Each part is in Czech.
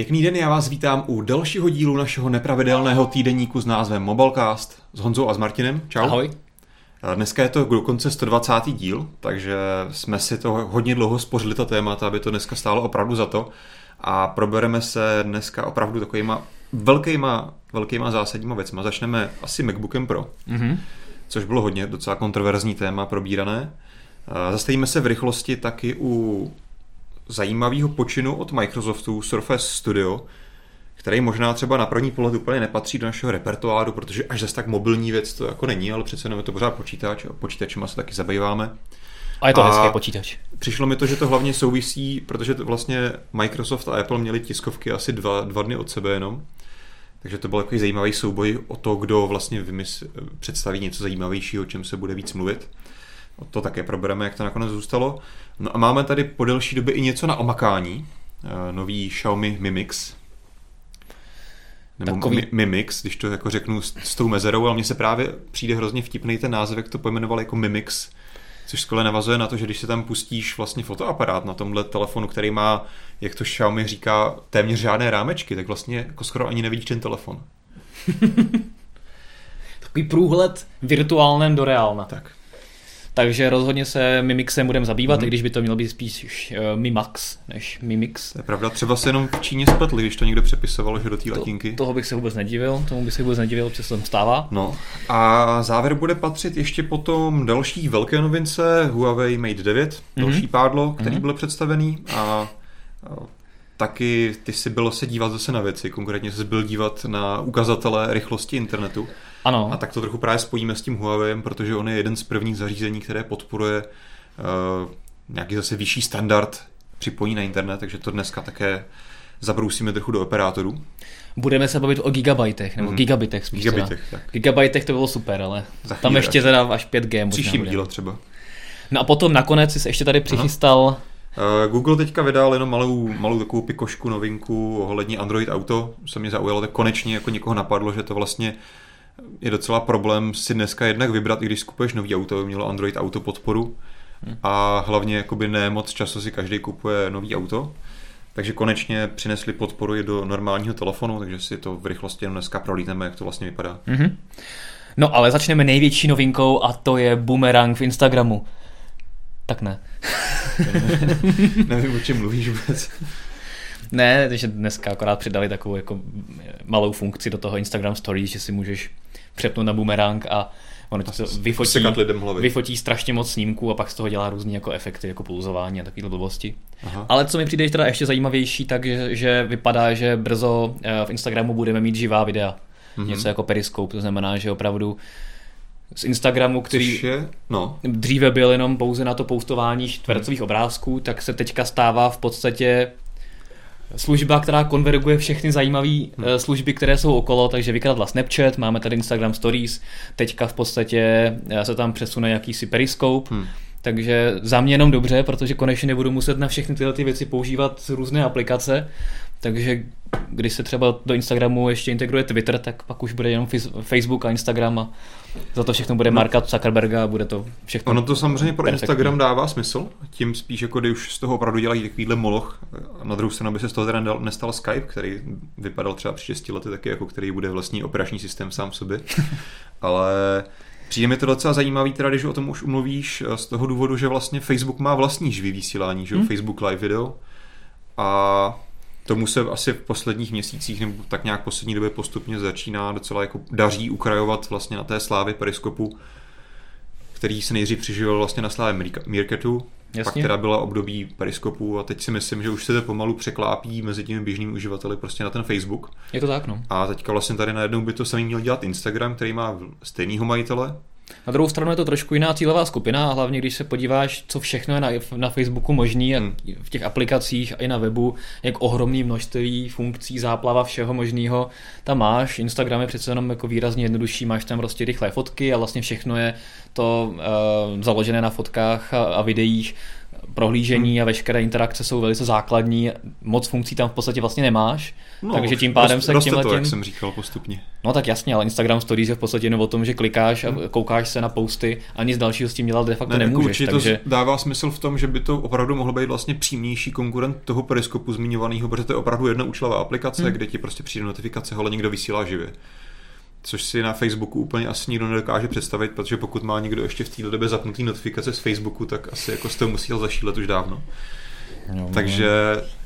Pěkný den, já vás vítám u dalšího dílu našeho nepravidelného týdeníku s názvem Mobilecast s Honzou a s Martinem. Čau. Ahoj. Dneska je to dokonce 120. díl, takže jsme si to hodně dlouho spořili ta témata, aby to dneska stálo opravdu za to. A probereme se dneska opravdu takovýma velkýma, velkýma zásadníma věcma. Začneme asi MacBookem Pro, mm-hmm. což bylo hodně docela kontroverzní téma probírané. Zastavíme se v rychlosti taky u zajímavého počinu od Microsoftu Surface Studio, který možná třeba na první pohled úplně nepatří do našeho repertoáru, protože až zase tak mobilní věc to jako není, ale přece jenom je to pořád počítač a počítačem se taky zabýváme. A je to a hezký počítač. Přišlo mi to, že to hlavně souvisí, protože to vlastně Microsoft a Apple měli tiskovky asi dva, dva dny od sebe jenom. Takže to byl takový zajímavý souboj o to, kdo vlastně vymysl, představí něco zajímavějšího, o čem se bude víc mluvit. To také probereme, jak to nakonec zůstalo. No a máme tady po delší době i něco na omakání. Eh, nový Xiaomi Mi Mix. Nebo Takový... Mi, Mi Mix, když to jako řeknu s, s tou mezerou, ale mně se právě přijde hrozně vtipný ten název, jak to pojmenoval jako Mi Mix. Což skvěle navazuje na to, že když se tam pustíš vlastně fotoaparát na tomhle telefonu, který má, jak to Xiaomi říká, téměř žádné rámečky, tak vlastně jako skoro ani nevidíš ten telefon. Takový průhled virtuálnem do reálna. Tak. Takže rozhodně se Mimixem budeme zabývat, mm-hmm. i když by to mělo být spíš uh, Mimax než Mimix. To je pravda, třeba se jenom v Číně spletli, když to někdo přepisovalo, že do té latinky. Toho bych se vůbec nedivil, tomu bych se vůbec nedivil, protože se tam stává. No a závěr bude patřit ještě potom další velké novince Huawei Mate 9, mm-hmm. další pádlo, který mm-hmm. byl představený a, a taky ty si bylo se dívat zase na věci, konkrétně se byl dívat na ukazatele rychlosti internetu. Ano. A tak to trochu právě spojíme s tím Huawei, protože on je jeden z prvních zařízení, které podporuje uh, nějaký zase vyšší standard připojení na internet, takže to dneska také zabrousíme trochu do operátorů. Budeme se bavit o gigabajtech, nebo mm. gigabitech spíš. Gigabitech, tak. Gigabajtech to bylo super, ale Za tam ještě teda až 5G. Příštím díle třeba. No a potom nakonec jsi ještě tady přichystal Aha. Eh, Google teďka vydal jenom malou, malou takovou pikošku novinku ohledně Android Auto. Se mě zaujalo, tak konečně jako někoho napadlo, že to vlastně je docela problém si dneska jednak vybrat, i když skupuješ nový auto, mělo Android Auto podporu hmm. a hlavně jakoby ne moc času si každý kupuje nový auto. Takže konečně přinesli podporu i do normálního telefonu, takže si to v rychlosti jenom dneska prolítneme, jak to vlastně vypadá. Mm-hmm. No ale začneme největší novinkou a to je boomerang v Instagramu. Tak ne. Nevím, o čem mluvíš vůbec. Ne, takže dneska akorát přidali takovou jako malou funkci do toho Instagram Stories, že si můžeš přepnout na boomerang a ono to vyfotí, vyfotí strašně moc snímků a pak z toho dělá různé jako efekty, jako pulzování a takové blbosti. Aha. Ale co mi přijde teda ještě zajímavější, tak že, že vypadá, že brzo eh, v Instagramu budeme mít živá videa. Mm-hmm. Něco jako periskop, to znamená, že opravdu z Instagramu, který je, no. dříve byl jenom pouze na to postování čtvercových obrázků, tak se teďka stává v podstatě služba, která konverguje všechny zajímavé hmm. Eh, služby, které jsou okolo, takže vykradla Snapchat, máme tady Instagram Stories, teďka v podstatě eh, se tam přesune jakýsi periskop, hmm. takže za mě jenom dobře, protože konečně nebudu muset na všechny tyhle ty věci používat různé aplikace, takže když se třeba do Instagramu ještě integruje Twitter, tak pak už bude jenom Facebook a Instagram a za to všechno bude no. Marka Zuckerberga a bude to všechno. Ono to samozřejmě pro perfektní. Instagram dává smysl, tím spíš jako když už z toho opravdu dělají takovýhle moloch. Na druhou stranu by se z toho teda nestal Skype, který vypadal třeba při 6 lety taky, jako který bude vlastní operační systém sám sobě. Ale Přijde mi to docela zajímavý, teda, když o tom už umluvíš, z toho důvodu, že vlastně Facebook má vlastní živý vysílání, že hmm. Facebook Live Video. A tomu se asi v posledních měsících nebo tak nějak poslední době postupně začíná docela jako daří ukrajovat vlastně na té slávě periskopu, který se nejdřív přiživil vlastně na slávě Jasně. pak teda byla období periskopu a teď si myslím, že už se to pomalu překlápí mezi těmi běžnými uživateli prostě na ten Facebook. Je to tak, no. A teďka vlastně tady najednou by to samý měl dělat Instagram, který má stejného majitele, na druhou stranu je to trošku jiná cílová skupina a hlavně když se podíváš, co všechno je na, na Facebooku možný hmm. v těch aplikacích a i na webu, jak ohromný množství funkcí, záplava všeho možného tam máš. Instagram je přece jenom jako výrazně jednodušší, máš tam prostě rychlé fotky a vlastně všechno je to uh, založené na fotkách a, a videích prohlížení hmm. a veškeré interakce jsou velice základní, moc funkcí tam v podstatě vlastně nemáš, no, takže tím pádem rost, se k těmhle to, jak jsem říkal postupně. No tak jasně, ale Instagram Stories je v podstatě jen o tom, že klikáš a hmm. koukáš se na posty a nic dalšího s tím dělat de facto ne, jako nemůžeš. Určitě takže... to dává smysl v tom, že by to opravdu mohlo být vlastně přímější konkurent toho periskopu zmiňovaného, protože to je opravdu jedna účelová aplikace, hmm. kde ti prostě přijde notifikace, ale někdo vysílá živě což si na Facebooku úplně asi nikdo nedokáže představit, protože pokud má někdo ještě v této době zapnutý notifikace z Facebooku, tak asi jako z toho musel zašílet už dávno. No, Takže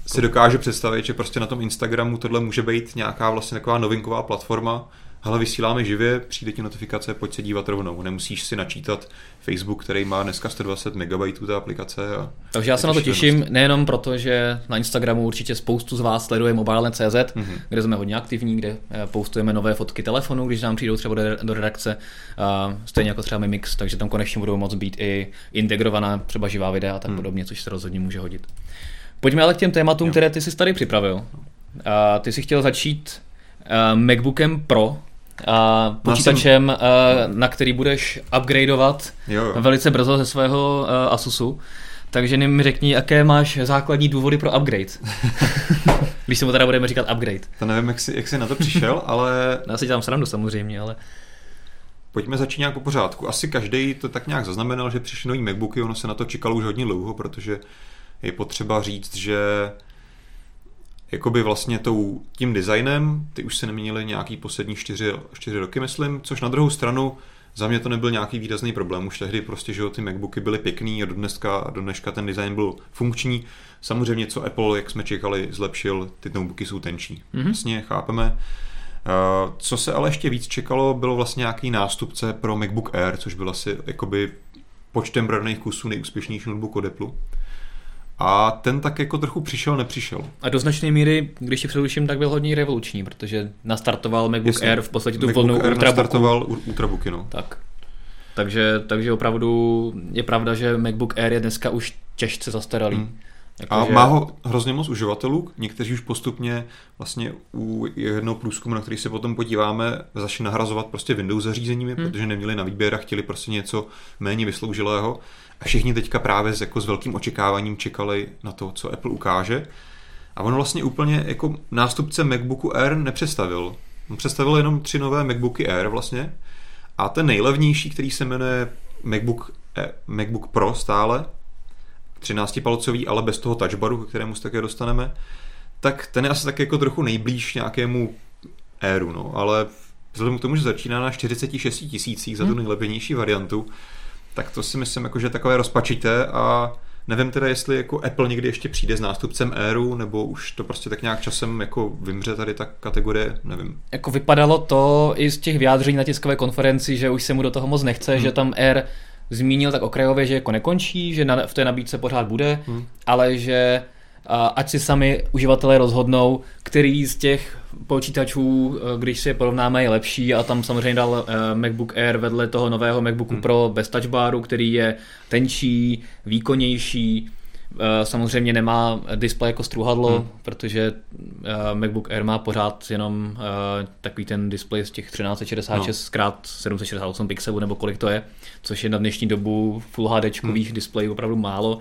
si dokáže představit, že prostě na tom Instagramu tohle může být nějaká vlastně taková novinková platforma, hele, vysíláme živě, přijde ti notifikace, pojď se dívat rovnou. Nemusíš si načítat Facebook, který má dneska 120 MB té aplikace. A Takže já se na to těším, nejenom proto, že na Instagramu určitě spoustu z vás sleduje mobile.cz, mm-hmm. kde jsme hodně aktivní, kde eh, postujeme nové fotky telefonu, když nám přijdou třeba do redakce, stejně jako třeba Mimix, takže tam konečně budou moct být i integrovaná třeba živá videa a tak mm. podobně, což se rozhodně může hodit. Pojďme ale k těm tématům, jo. které ty jsi tady připravil. A ty jsi chtěl začít uh, MacBookem Pro, a počítačem, jsem... na který budeš upgradeovat jo, jo. velice brzo ze svého Asusu. Takže mi řekni, jaké máš základní důvody pro upgrade. Když se mu teda budeme říkat upgrade. To nevím, jak jsi, jak jsi na to přišel, ale... Já si dělám srandu samozřejmě, ale... Pojďme začít nějak po pořádku. Asi každý to tak nějak zaznamenal, že přišly nový MacBooky, ono se na to čekalo už hodně dlouho, protože je potřeba říct, že jakoby vlastně tou, tím designem, ty už se neměnily nějaký poslední čtyři, čtyři roky, myslím, což na druhou stranu za mě to nebyl nějaký výrazný problém. Už tehdy prostě, že ty MacBooky byly pěkný a do dneska, do dneška ten design byl funkční. Samozřejmě, co Apple, jak jsme čekali, zlepšil, ty notebooky jsou tenčí. Mm-hmm. Jasně, chápeme. Uh, co se ale ještě víc čekalo, bylo vlastně nějaký nástupce pro MacBook Air, což byl asi jakoby počtem prodaných kusů nejúspěšnější notebook od Apple. A ten tak jako trochu přišel, nepřišel. A do značné míry, když ti předuším, tak byl hodně revoluční, protože nastartoval MacBook Jasně. Air v podstatě tu vlnu Ultrabooku. nastartoval Ultrabooky, no. Tak. Takže, takže opravdu je pravda, že MacBook Air je dneska už těžce zastaralý. Hmm. Jako, a že... má ho hrozně moc uživatelů, někteří už postupně vlastně u jednoho průzkumu, na který se potom podíváme, začali nahrazovat prostě Windows zařízeními, hmm. protože neměli na výběr a chtěli prostě něco méně vysloužilého. A všichni teďka právě s, jako s velkým očekáváním čekali na to, co Apple ukáže. A ono vlastně úplně jako nástupce MacBooku Air nepředstavil. On představil jenom tři nové MacBooky Air vlastně. A ten nejlevnější, který se jmenuje MacBook, eh, MacBook Pro stále, 13-palcový, ale bez toho touchbaru, ke kterému se také dostaneme, tak ten je asi tak jako trochu nejblíž nějakému Airu, no, ale vzhledem k tomu, že začíná na 46 tisících za tu hmm. nejlevnější variantu, tak to si myslím, jako, že takové rozpačité a nevím teda, jestli jako Apple někdy ještě přijde s nástupcem Airu, nebo už to prostě tak nějak časem jako vymře tady ta kategorie, nevím. Jako vypadalo to i z těch vyjádření na tiskové konferenci, že už se mu do toho moc nechce, hmm. že tam Air zmínil tak okrajově, že jako nekončí, že na, v té nabídce pořád bude, hmm. ale že a ať si sami uživatelé rozhodnou, který z těch počítačů, eh, když si je porovnáme, je lepší a tam samozřejmě dal eh, MacBook Air vedle toho nového MacBooku hmm. Pro bez touchbaru, který je tenčí, výkonnější, samozřejmě nemá displej jako struhadlo, hmm. protože MacBook Air má pořád jenom takový ten displej z těch 1366 no. x 768 pixelů nebo kolik to je, což je na dnešní dobu Full HDčkových hmm. displejů opravdu málo.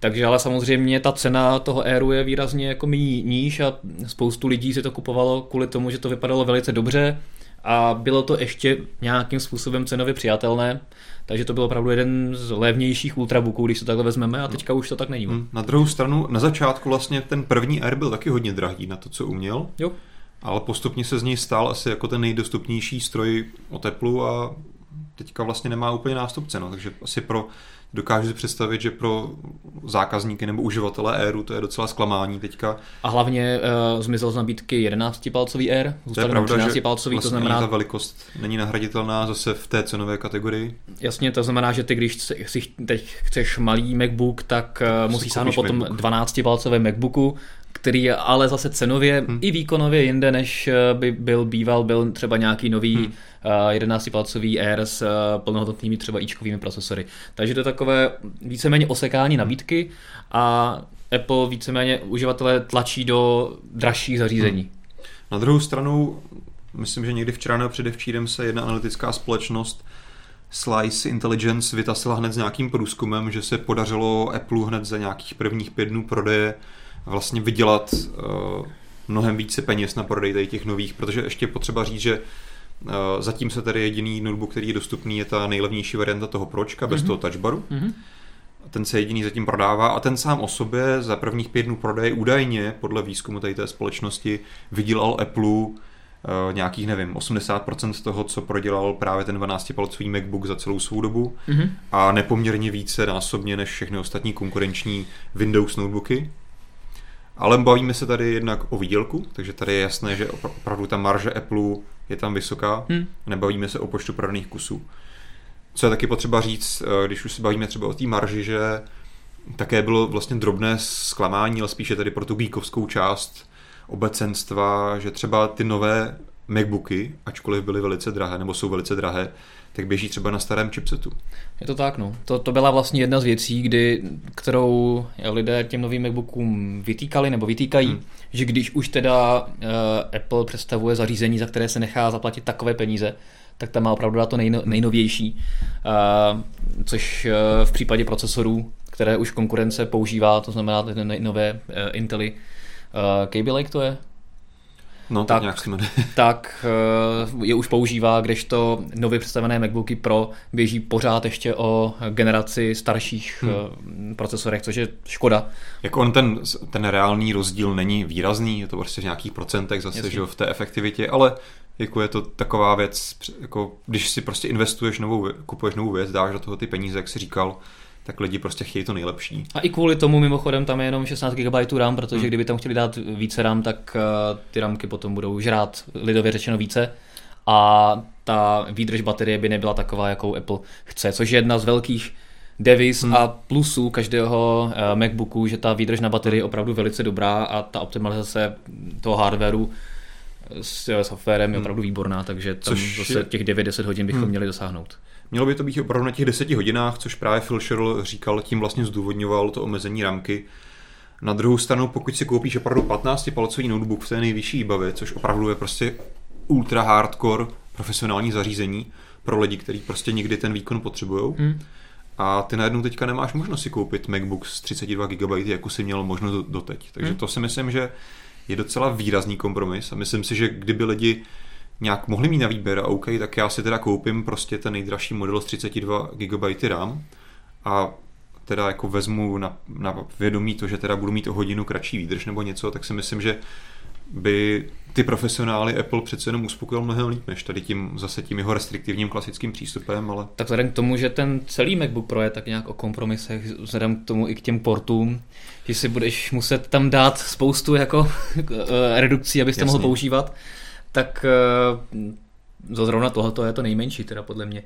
Takže ale samozřejmě ta cena toho Airu je výrazně jako níž a spoustu lidí si to kupovalo kvůli tomu, že to vypadalo velice dobře a bylo to ještě nějakým způsobem cenově přijatelné, takže to byl opravdu jeden z levnějších ultrabooků, když to takhle vezmeme a teďka už to tak není. Hmm. Na druhou stranu, na začátku vlastně ten první Air byl taky hodně drahý na to, co uměl. Jo. Ale postupně se z něj stál asi jako ten nejdostupnější stroj o teplu a teďka vlastně nemá úplně nástupce, no, takže asi pro dokážu si představit, že pro zákazníky nebo uživatele Airu to je docela zklamání teďka. A hlavně uh, zmizel z nabídky 11-palcový Air, zůstal to je pravda, 13 palcový, vlastně to znamená... ta velikost není nahraditelná zase v té cenové kategorii. Jasně, to znamená, že ty, když si teď chceš malý MacBook, tak uh, musíš sáhnout potom 12-palcové MacBooku, který je ale zase cenově hmm. i výkonově jinde, než eh, by byl býval, byl třeba nějaký nový hmm. uh, 11-palcový Air s uh, plnohodnotnými třeba ičkovými procesory. Takže to je takové víceméně osekání nabídky a Apple víceméně uživatelé tlačí do dražších zařízení. Hmm. Na druhou stranu, myslím, že někdy včera nebo předevčírem se jedna analytická společnost Slice Intelligence vytasila hned s nějakým průzkumem, že se podařilo Apple hned za nějakých prvních pět dnů prodeje vlastně vydělat uh, mnohem více peněz na prodej tady těch nových, protože ještě potřeba říct, že uh, zatím se tady jediný notebook, který je dostupný, je ta nejlevnější varianta toho Pročka, bez mm-hmm. toho touchbaru. Mm-hmm. Ten se jediný zatím prodává a ten sám o sobě za prvních pět dnů prodeje údajně podle výzkumu tady té společnosti vydělal Apple Uh, nějakých, nevím, 80% z toho, co prodělal právě ten 12-palcový MacBook za celou svou dobu mm-hmm. a nepoměrně více násobně než všechny ostatní konkurenční Windows notebooky. Ale bavíme se tady jednak o výdělku, takže tady je jasné, že opravdu ta marže Apple je tam vysoká. Hmm. Nebavíme se o počtu prodaných kusů. Co je taky potřeba říct, eh, když už se bavíme třeba o té marži, že také bylo vlastně drobné zklamání, ale spíše tady pro tu geekovskou část obecenstva, že třeba ty nové MacBooky, ačkoliv byly velice drahé, nebo jsou velice drahé, tak běží třeba na starém chipsetu. Je to tak, no. To, to byla vlastně jedna z věcí, kdy, kterou lidé těm novým MacBookům vytýkali nebo vytýkají, hmm. že když už teda uh, Apple představuje zařízení, za které se nechá zaplatit takové peníze, tak tam má opravdu to nejno, nejnovější, uh, což uh, v případě procesorů, které už konkurence používá, to znamená ty nové uh, Intely, uh, Kaby Lake to je, No, tak, nějak tak eh, je už používá, kdežto nově představené MacBooky Pro běží pořád ještě o generaci starších hmm. Eh, procesorech, což je škoda. Jako on ten, ten reálný rozdíl není výrazný, je to prostě v nějakých procentech zase, že v té efektivitě, ale jako je to taková věc, jako když si prostě investuješ novou, kupuješ novou věc, dáš do toho ty peníze, jak si říkal, tak lidi prostě chtějí to nejlepší. A i kvůli tomu mimochodem tam je jenom 16 GB RAM, protože hmm. kdyby tam chtěli dát více RAM, tak uh, ty ramky potom budou žrát lidově řečeno více a ta výdrž baterie by nebyla taková, jakou Apple chce, což je jedna z velkých devis hmm. a plusů každého uh, MacBooku, že ta výdrž na baterii je opravdu velice dobrá a ta optimalizace toho hardwareu s softwarem je hmm. opravdu výborná, takže tam Což zase je... těch 9-10 hodin bychom hmm. měli dosáhnout. Mělo by to být opravdu na těch deseti hodinách, což právě Phil Sherrill říkal, tím vlastně zdůvodňoval to omezení ramky. Na druhou stranu, pokud si koupíš opravdu 15-palcový notebook v té nejvyšší výbavě, což opravdu je prostě ultra hardcore profesionální zařízení pro lidi, kteří prostě někdy ten výkon potřebují. Hmm. A ty najednou teďka nemáš možnost si koupit MacBook s 32 GB, jako si měl možnost doteď. Takže hmm. to si myslím, že je docela výrazný kompromis a myslím si, že kdyby lidi nějak mohli mít na výběr OK, tak já si teda koupím prostě ten nejdražší model s 32 GB RAM a teda jako vezmu na, na vědomí to, že teda budu mít o hodinu kratší výdrž nebo něco, tak si myslím, že by ty profesionály Apple přece jenom uspokojil mnohem líp, než tady tím zase tím jeho restriktivním klasickým přístupem, ale... Tak vzhledem k tomu, že ten celý MacBook Pro je tak nějak o kompromisech, vzhledem k tomu i k těm portům, že si budeš muset tam dát spoustu jako eh, redukcí, abyste Jasně. mohl používat, tak uh, zrovna tohoto je to nejmenší, teda podle mě.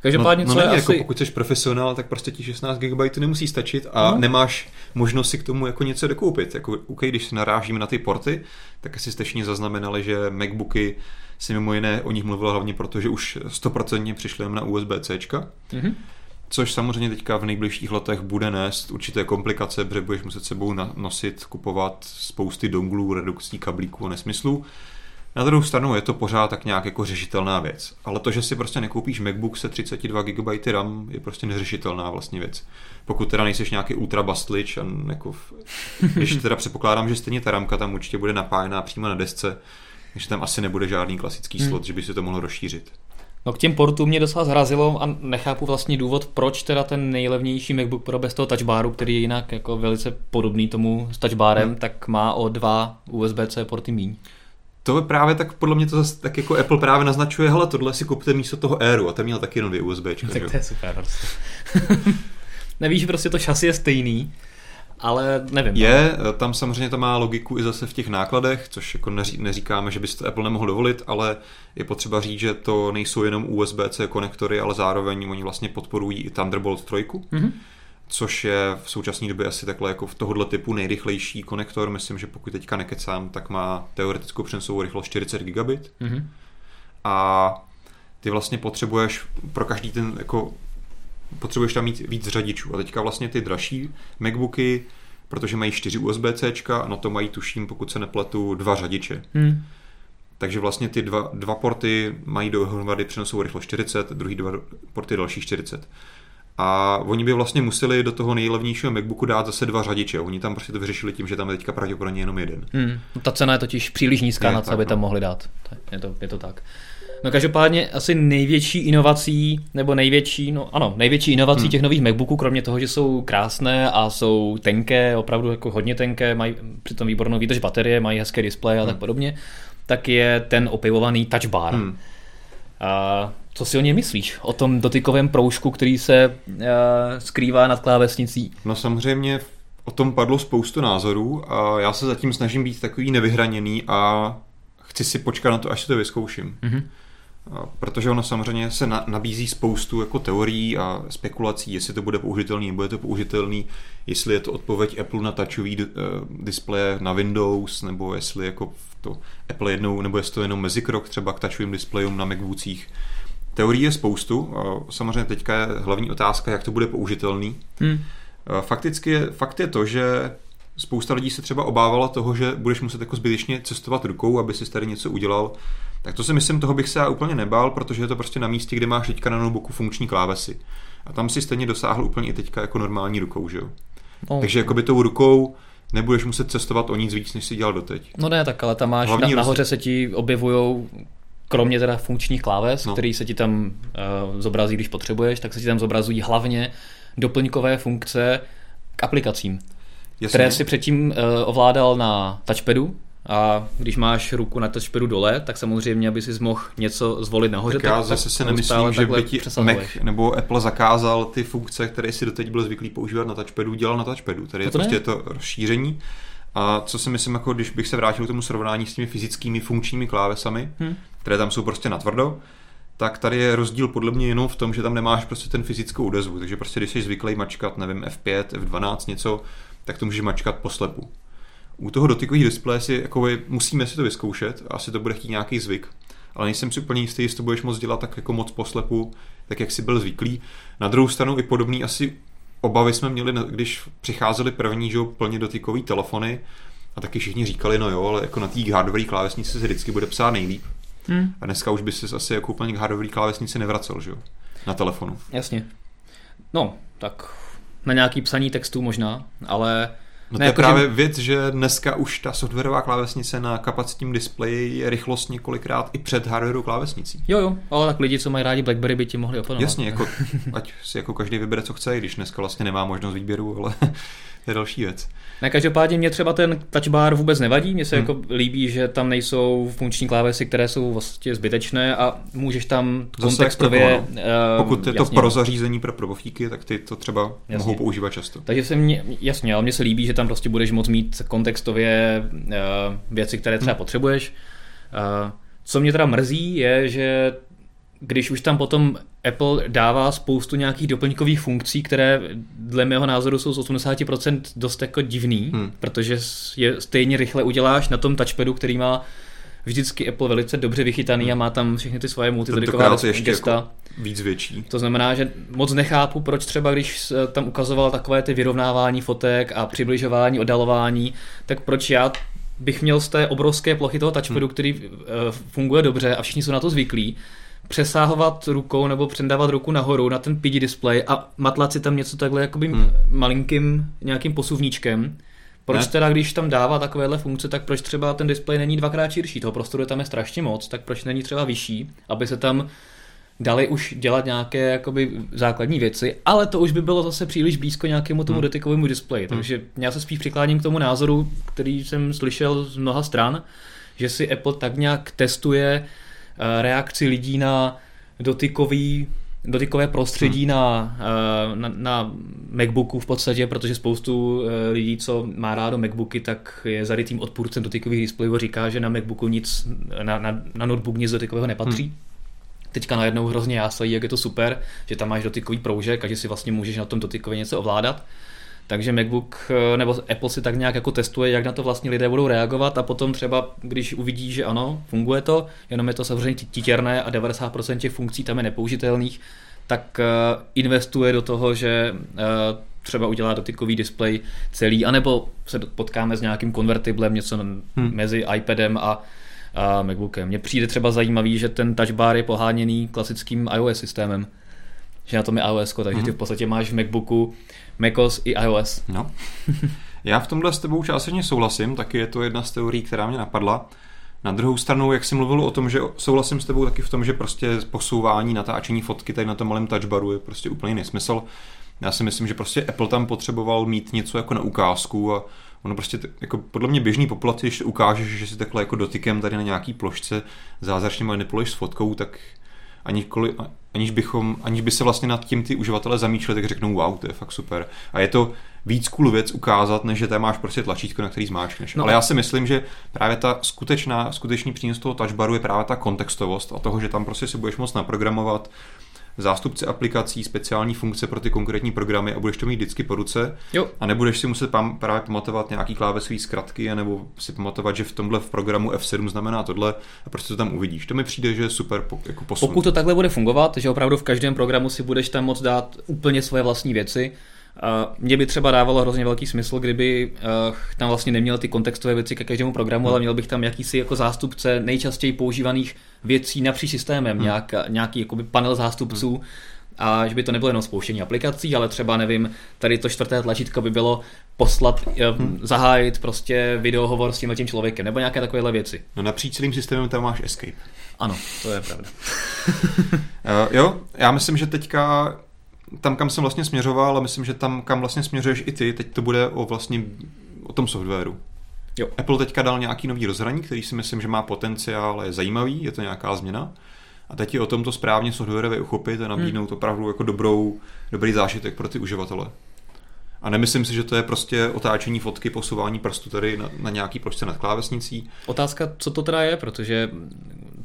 Každopádně, no, no co není, jako asi... pokud jsi profesionál, tak prostě ti 16 GB nemusí stačit a no. nemáš možnost si k tomu jako něco dokoupit. Jako, OK, když se narážíme na ty porty, tak asi jste všichni zaznamenali, že MacBooky si mimo jiné o nich mluvilo hlavně proto, že už 100% přišly na USB-C. Mm-hmm. Což samozřejmě teďka v nejbližších letech bude nést určité komplikace, protože budeš muset sebou nosit, kupovat spousty donglů, redukcí kablíků a nesmyslů. Na druhou stranu je to pořád tak nějak jako řešitelná věc. Ale to, že si prostě nekoupíš MacBook se 32 GB RAM, je prostě neřešitelná vlastně věc. Pokud teda nejseš nějaký ultra bastlič a jako, když teda předpokládám, že stejně ta ramka tam určitě bude napájená přímo na desce, takže tam asi nebude žádný klasický slot, hmm. že by se to mohlo rozšířit. No k těm portům mě docela zrazilo a nechápu vlastně důvod, proč teda ten nejlevnější MacBook Pro bez toho touchbaru, který je jinak jako velice podobný tomu s touchbarem, hmm. tak má o dva USB-C porty míň to je právě tak, podle mě to zase tak jako Apple právě naznačuje, hele, tohle si kupte místo toho Airu a ten měl taky jenom dvě USB. Tak to je super prostě. Nevíš, že prostě to šasy je stejný, ale nevím. Je, no. tam samozřejmě to má logiku i zase v těch nákladech, což jako neří, neříkáme, že by to Apple nemohl dovolit, ale je potřeba říct, že to nejsou jenom USB-C konektory, ale zároveň oni vlastně podporují i Thunderbolt 3. Mm-hmm což je v současné době asi takhle jako v tohohle typu nejrychlejší konektor. Myslím, že pokud teďka nekecám, tak má teoretickou přenosovou rychlost 40 gigabit. Mm-hmm. A ty vlastně potřebuješ pro každý ten jako potřebuješ tam mít víc řadičů. A teďka vlastně ty dražší MacBooky, protože mají 4 USB-C a na to mají tuším, pokud se nepletu, dva řadiče. Mm. takže vlastně ty dva, dva porty mají dohromady přenosovou rychlost 40, druhý dva porty další 40. A oni by vlastně museli do toho nejlevnějšího MacBooku dát zase dva řadiče. Oni tam prostě to vyřešili tím, že tam je teďka pravděpodobně jenom jeden. Hmm. Ta cena je totiž příliš nízká, je, na co by tam no. mohli dát. Je to, je to tak. No každopádně asi největší inovací, nebo největší, no ano, největší inovací hmm. těch nových MacBooků, kromě toho, že jsou krásné a jsou tenké, opravdu jako hodně tenké, mají přitom výbornou výdrž baterie, mají hezké displeje a hmm. tak podobně, tak je ten opivovaný touch bar. Hmm. A co si o něm myslíš? O tom dotykovém proužku, který se uh, skrývá nad klávesnicí? No samozřejmě o tom padlo spoustu názorů a já se zatím snažím být takový nevyhraněný a chci si počkat na to, až si to vyzkouším. Mm-hmm. Protože ono samozřejmě se na, nabízí spoustu jako teorií a spekulací, jestli to bude použitelný, nebo je to použitelný, jestli je to odpověď Apple na touchový uh, displeje na Windows, nebo jestli jako to Apple jednou, nebo jestli to jenom mezikrok třeba k touchovým displejům na MacBookích. Teorií je spoustu, samozřejmě teďka je hlavní otázka, jak to bude použitelný. Hmm. Fakticky je, fakt je to, že spousta lidí se třeba obávala toho, že budeš muset jako zbytečně cestovat rukou, aby si tady něco udělal. Tak to si myslím, toho bych se já úplně nebál, protože je to prostě na místě, kde máš teďka na notebooku funkční klávesy. A tam si stejně dosáhl úplně i teďka jako normální rukou, že jo? Oh. Takže jako by tou rukou nebudeš muset cestovat o nic víc, než si dělal doteď. No ne, tak ale tam máš, na, nahoře se ti objevují kromě teda funkčních kláves, no. který se ti tam uh, zobrazí, když potřebuješ, tak se ti tam zobrazují hlavně doplňkové funkce k aplikacím, Jasně. které si předtím uh, ovládal na touchpadu, a když máš ruku na touchpadu dole, tak samozřejmě, aby si mohl něco zvolit nahoře. Tak já tak, zase si nemyslím, že by ti Mac nebo Apple zakázal ty funkce, které si doteď byl zvyklý používat na touchpadu, dělal na touchpadu. Tady je to prostě ne? to rozšíření. A co si myslím, jako když bych se vrátil k tomu srovnání s těmi fyzickými funkčními klávesami, hmm. které tam jsou prostě natvrdo, tak tady je rozdíl podle mě jenom v tom, že tam nemáš prostě ten fyzickou odezvu. Takže prostě když jsi zvyklý mačkat, nevím, F5, F12, něco, tak to můžeš mačkat poslepu. U toho dotykových displeje si jako musíme si to vyzkoušet, asi to bude chtít nějaký zvyk, ale nejsem si úplně jistý, jestli to budeš moc dělat tak jako moc poslepu, tak jak si byl zvyklý. Na druhou stranu i podobný asi obavy jsme měli, když přicházely první, že plně dotykový telefony a taky všichni říkali, no jo, ale jako na té hardware klávesnici se vždycky bude psát nejlíp. Hmm. A dneska už by si asi jako úplně k hardware klávesnici nevracel, že jo? Na telefonu. Jasně. No, tak na nějaký psaní textu možná, ale No to je jako právě že... věc, že dneska už ta softwarová klávesnice na kapacitním displeji je rychlost několikrát i před hardwareovou klávesnicí. Jo, jo, ale tak lidi, co mají rádi BlackBerry, by ti mohli oponovat. Jasně, jako, ať si jako každý vybere, co chce, když dneska vlastně nemá možnost výběru, ale je další věc. Ne, každopádně mě třeba ten touch bar vůbec nevadí, mně se hmm. jako líbí, že tam nejsou funkční klávesy, které jsou vlastně zbytečné a můžeš tam Zase kontextově... uh, Pokud je to jasně, pro zařízení pro probovníky, tak ty to třeba jasně. mohou používat často. Takže se mě, jasně, ale mně se líbí, že tam prostě budeš moct mít kontextově uh, věci, které třeba hmm. potřebuješ. Uh, co mě teda mrzí, je, že když už tam potom Apple dává spoustu nějakých doplňkových funkcí, které dle mého názoru jsou z 80% dost jako divný, hmm. protože je stejně rychle uděláš na tom touchpadu, který má vždycky Apple velice dobře vychytaný hmm. a má tam všechny ty svoje multitliková gesta. Jako víc větší. To znamená, že moc nechápu, proč třeba, když tam ukazoval takové ty vyrovnávání fotek a přibližování, oddalování, tak proč já bych měl z té obrovské plochy toho touchpadu, hmm. který uh, funguje dobře a všichni jsou na to zvyklí, přesahovat rukou nebo předávat ruku nahoru na ten PD display a matlat si tam něco takhle jakoby hmm. malinkým nějakým posuvníčkem. Proč ne? teda, když tam dává takovéhle funkce, tak proč třeba ten displej není dvakrát širší? Toho prostoru tam je strašně moc, tak proč není třeba vyšší, aby se tam dali už dělat nějaké jakoby základní věci, ale to už by bylo zase příliš blízko nějakému tomu hmm. dotykovému displeji. Hmm. Takže já se spíš přikláním k tomu názoru, který jsem slyšel z mnoha stran, že si Apple tak nějak testuje reakci lidí na dotykový dotykové prostředí hmm. na, eh, na, na MacBooku v podstatě, protože spoustu eh, lidí, co má rádo MacBooky, tak je zarytým odpůrcem dotykových displejů, říká, že na MacBooku nic, na, na, na notebook nic dotykového nepatří. Hmm. Teďka najednou hrozně jásají, jak je to super, že tam máš dotykový proužek a že si vlastně můžeš na tom dotykově něco ovládat. Takže MacBook eh, nebo Apple si tak nějak jako testuje, jak na to vlastně lidé budou reagovat a potom třeba, když uvidí, že ano, funguje to, jenom je to samozřejmě titěrné a 90% těch funkcí tam je nepoužitelných, tak eh, investuje do toho, že eh, třeba udělá dotykový displej celý, anebo se potkáme s nějakým konvertiblem, něco hmm. mezi iPadem a a MacBookem. Mně přijde třeba zajímavý, že ten touch bar je poháněný klasickým iOS systémem. Že na tom je iOS, takže ty v podstatě máš v MacBooku macOS i iOS. No. Já v tomhle s tebou částečně souhlasím, taky je to jedna z teorií, která mě napadla. Na druhou stranu, jak jsi mluvil o tom, že souhlasím s tebou taky v tom, že prostě posouvání, natáčení fotky tady na tom malém touchbaru je prostě úplně nesmysl. Já si myslím, že prostě Apple tam potřeboval mít něco jako na ukázku a ono prostě jako podle mě běžný populaci, když ukážeš, že si takhle jako dotykem tady na nějaký plošce zázračně manipuluješ s fotkou, tak aniž, aniž, bychom, aniž by se vlastně nad tím ty uživatelé zamýšleli, tak řeknou wow, to je fakt super. A je to víc cool věc ukázat, než že tam máš prostě tlačítko, na který zmáčkneš. No. Ale já si myslím, že právě ta skutečná, skutečný přínos toho touchbaru je právě ta kontextovost a toho, že tam prostě si budeš moct naprogramovat zástupce aplikací, speciální funkce pro ty konkrétní programy a budeš to mít vždycky po ruce. Jo. A nebudeš si muset pam, právě pamatovat nějaký klávesový zkratky, nebo si pamatovat, že v tomhle v programu F7 znamená tohle a prostě to tam uvidíš. To mi přijde, že je super jako posun. Pokud to takhle bude fungovat, že opravdu v každém programu si budeš tam moc dát úplně svoje vlastní věci, mně by třeba dávalo hrozně velký smysl, kdyby uh, tam vlastně neměl ty kontextové věci ke každému programu, hmm. ale měl bych tam jakýsi jako zástupce nejčastěji používaných věcí napříč systémem, hmm. nějak, nějaký jakoby panel zástupců, hmm. a že by to nebylo jenom spouštění aplikací, ale třeba nevím, tady to čtvrté tlačítko by bylo poslat, hmm. zahájit prostě videohovor s tím tím člověkem, nebo nějaké takovéhle věci. No napříč celým systémem tam máš escape. Ano, to je pravda. uh, jo, já myslím, že teďka tam, kam jsem vlastně směřoval, ale myslím, že tam, kam vlastně směřuješ i ty, teď to bude o vlastně o tom softwaru. Jo. Apple teďka dal nějaký nový rozhraní, který si myslím, že má potenciál, je zajímavý, je to nějaká změna. A teď je o tom to správně softwarově uchopit a nabídnout hmm. opravdu jako dobrou, dobrý zážitek pro ty uživatele. A nemyslím si, že to je prostě otáčení fotky, posouvání prstu tady na, na nějaký plošce nad klávesnicí. Otázka, co to teda je, protože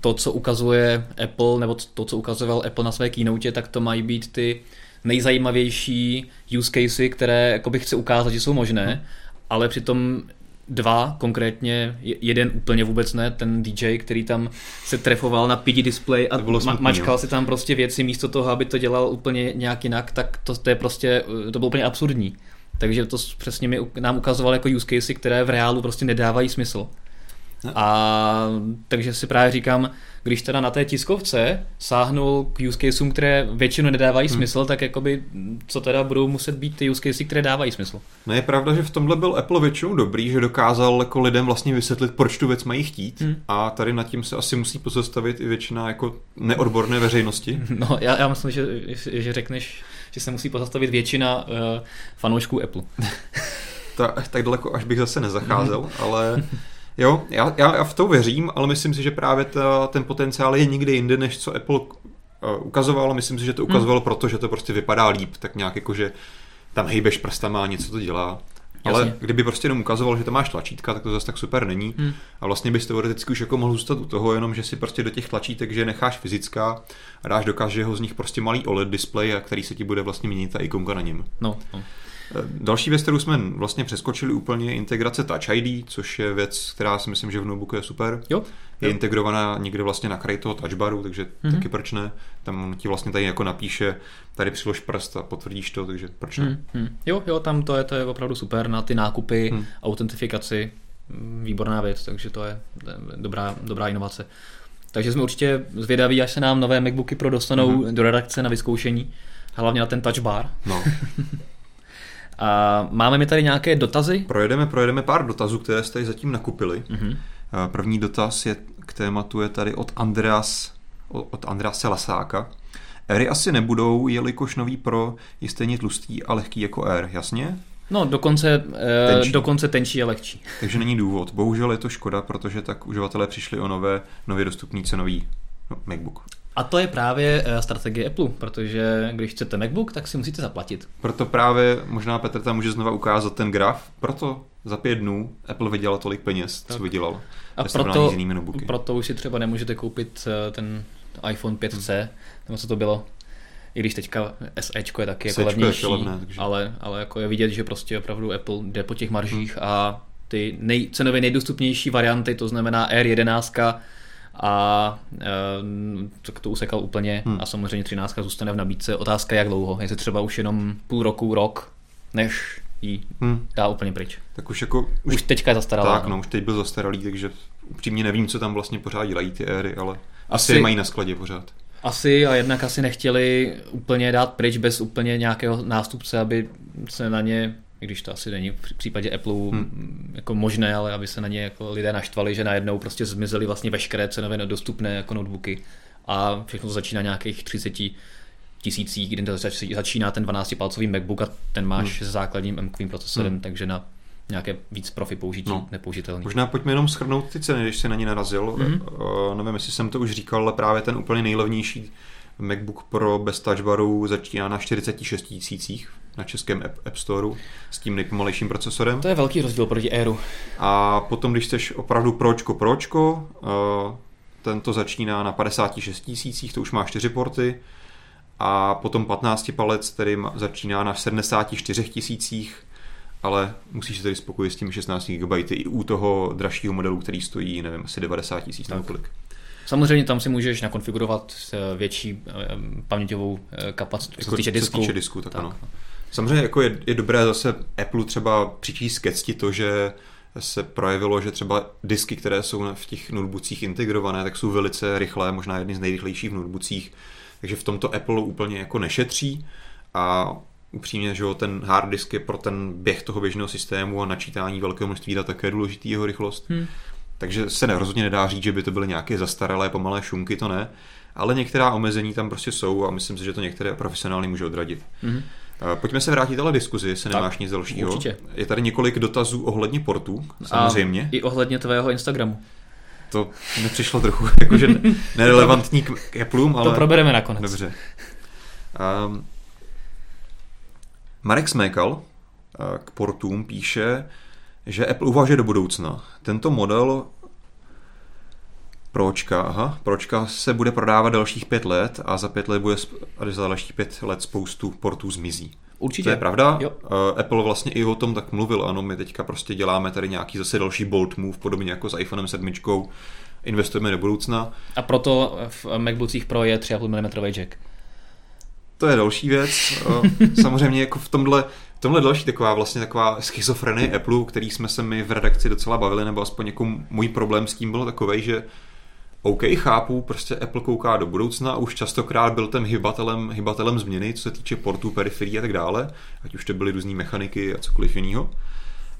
to, co ukazuje Apple, nebo to, co ukazoval Apple na své keynote, tak to mají být ty nejzajímavější use casey, které jakoby chce ukázat, že jsou možné, hmm. ale přitom dva konkrétně, jeden úplně vůbec ne, ten DJ, který tam se trefoval na PD display a ma- mačkal si tam prostě věci místo toho, aby to dělal úplně nějak jinak, tak to, to je prostě, to bylo úplně absurdní. Takže to přesně mi, nám ukazoval jako use casey, které v reálu prostě nedávají smysl. A takže si právě říkám, když teda na té tiskovce sáhnul k use caseům, které většinou nedávají hmm. smysl, tak jakoby, co teda budou muset být ty use casey, které dávají smysl. No je pravda, že v tomhle byl Apple většinou dobrý, že dokázal jako lidem vlastně vysvětlit, proč tu věc mají chtít hmm. a tady nad tím se asi musí pozastavit i většina jako neodborné veřejnosti. No já, já myslím, že, že řekneš, že se musí pozastavit většina uh, fanoušků Apple. tak, tak daleko až bych zase nezacházel, ale Jo, já, já, já v to věřím, ale myslím si, že právě ta, ten potenciál je někde jinde, než co Apple uh, ukazoval. Myslím si, že to ukazoval hmm. proto, že to prostě vypadá líp, tak nějak jako, že tam hejbeš prstama a něco to dělá. Jasně. Ale kdyby prostě jenom ukazoval, že to máš tlačítka, tak to zase tak super není. Hmm. A vlastně bys teoreticky už jako mohl zůstat u toho, jenom že si prostě do těch tlačítek, že necháš fyzická a dáš dokaz, že ho z nich prostě malý OLED display, který se ti bude vlastně měnit ta ikonka na něm. No, no. Další věc, kterou jsme vlastně přeskočili úplně, je integrace Touch ID, což je věc, která si myslím, že v notebooku je super. Jo. Je jo. integrovaná někde vlastně na kraji toho touchbaru, takže mm-hmm. taky proč ne. Tam ti vlastně tady jako napíše, tady přilož prst a potvrdíš to, takže proč ne. Mm-hmm. Jo, jo, tam to je, to je opravdu super na ty nákupy, mm. autentifikaci, výborná věc, takže to je dobrá, dobrá inovace. Takže jsme určitě zvědaví, až se nám nové MacBooky Pro dostanou mm-hmm. do redakce na vyzkoušení, hlavně na ten touch bar. No. A máme mi tady nějaké dotazy? Projedeme, projedeme pár dotazů, které jste zatím nakupili. Mm-hmm. První dotaz je k tématu je tady od Andreas, od Andrease Lasáka. Ery asi nebudou, jelikož nový Pro je stejně tlustý a lehký jako Air, jasně? No, dokonce tenčí. dokonce tenčí a lehčí. Takže není důvod. Bohužel je to škoda, protože tak uživatelé přišli o nové, nově dostupný cenový no, MacBook. A to je právě eh, strategie Apple, protože když chcete MacBook, tak si musíte zaplatit. Proto právě možná Petr tam může znova ukázat ten graf, proto za pět dnů Apple vydělal tolik peněz, tak. co vydělal. A proto, proto už si třeba nemůžete koupit eh, ten iPhone 5C, hmm. nebo co to bylo, i když teďka SEčko je taky jako levnější, levné, takže... ale, ale jako je vidět, že prostě opravdu Apple jde po těch maržích hmm. a ty nej, cenově nejdostupnější varianty, to znamená R11, a e, tak to usekal úplně hmm. a samozřejmě 13 zůstane v nabídce. Otázka jak dlouho, jestli třeba už jenom půl roku, rok, než jí hmm. dá úplně pryč. Tak už jako... Už, už teďka je zastaralá. Tak, no, už teď byl zastaralý, takže upřímně nevím, co tam vlastně pořád dělají ty éry, ale asi, asi je mají na skladě pořád. Asi a jednak asi nechtěli úplně dát pryč bez úplně nějakého nástupce, aby se na ně i když to asi není v případě Apple hmm. jako možné, ale aby se na ně jako lidé naštvali, že najednou prostě zmizely vlastně veškeré cenově nedostupné jako notebooky a všechno to začíná nějakých 30 tisících, kdy začíná ten 12-palcový MacBook a ten máš hmm. se základním m procesorem, hmm. takže na nějaké víc profi použití no. nepoužitelný. Možná pojďme jenom schrnout ty ceny, když se na ně narazil. Mm-hmm. Uh, nevím, jestli jsem to už říkal, ale právě ten úplně nejlevnější MacBook Pro bez touch baru začíná na 46 tisících na českém App, App Storeu s tím nejpomalejším procesorem. To je velký rozdíl proti Airu. A potom, když chceš opravdu pročko pročko, uh, ten to začíná na 56 tisících, to už má 4 porty, a potom 15 palec, který začíná na 74 tisících, ale musíš se tedy spokojit s tím 16 GB i u toho dražšího modelu, který stojí, nevím, asi 90 tisíc nebo kolik. Samozřejmě tam si můžeš nakonfigurovat větší eh, paměťovou eh, kapacitu, jako, co týče disku. Týče disku tak, tak. Ano. Samozřejmě jako je, je dobré zase Apple třeba přičíst ke cti to, že se projevilo, že třeba disky, které jsou v těch notebookcích integrované, tak jsou velice rychlé, možná jedny z nejrychlejších v notebookcích, takže v tomto Apple úplně jako nešetří a upřímně, že jo, ten hard disk je pro ten běh toho běžného systému a načítání velkého množství dat také důležitý jeho rychlost. Hmm. Takže se ne, rozhodně nedá říct, že by to byly nějaké zastaralé pomalé šunky, to ne. Ale některá omezení tam prostě jsou a myslím si, že to některé profesionálně může odradit. Hmm. Pojďme se vrátit ale diskuzi, tak, nemáš nic dalšího. Určitě. Je tady několik dotazů ohledně portu, samozřejmě. A I ohledně tvého Instagramu. To mi přišlo trochu jakože nerelevantní k Apple, ale... To probereme nakonec. Dobře. Um, Marek Smekal eh, k portům píše, že Apple uvažuje do budoucna. Tento model Pročka, aha, Pročka se bude prodávat dalších pět let a za pět let bude, za dalších pět let spoustu portů zmizí. Určitě. To je pravda. Jo. Eh, Apple vlastně i o tom tak mluvil, ano, my teďka prostě děláme tady nějaký zase další bold move, podobně jako s iPhonem 7, investujeme do budoucna. A proto v MacBookích Pro je 3,5 mm jack. To je další věc. Eh, samozřejmě jako v tomhle, v tomhle další taková vlastně taková schizofrenie Apple, který jsme se mi v redakci docela bavili, nebo aspoň jako můj problém s tím byl takový, že OK, chápu, prostě Apple kouká do budoucna, už častokrát byl ten hybatelem, hybatelem změny, co se týče portů, periferií a tak dále, ať už to byly různé mechaniky a cokoliv jiného.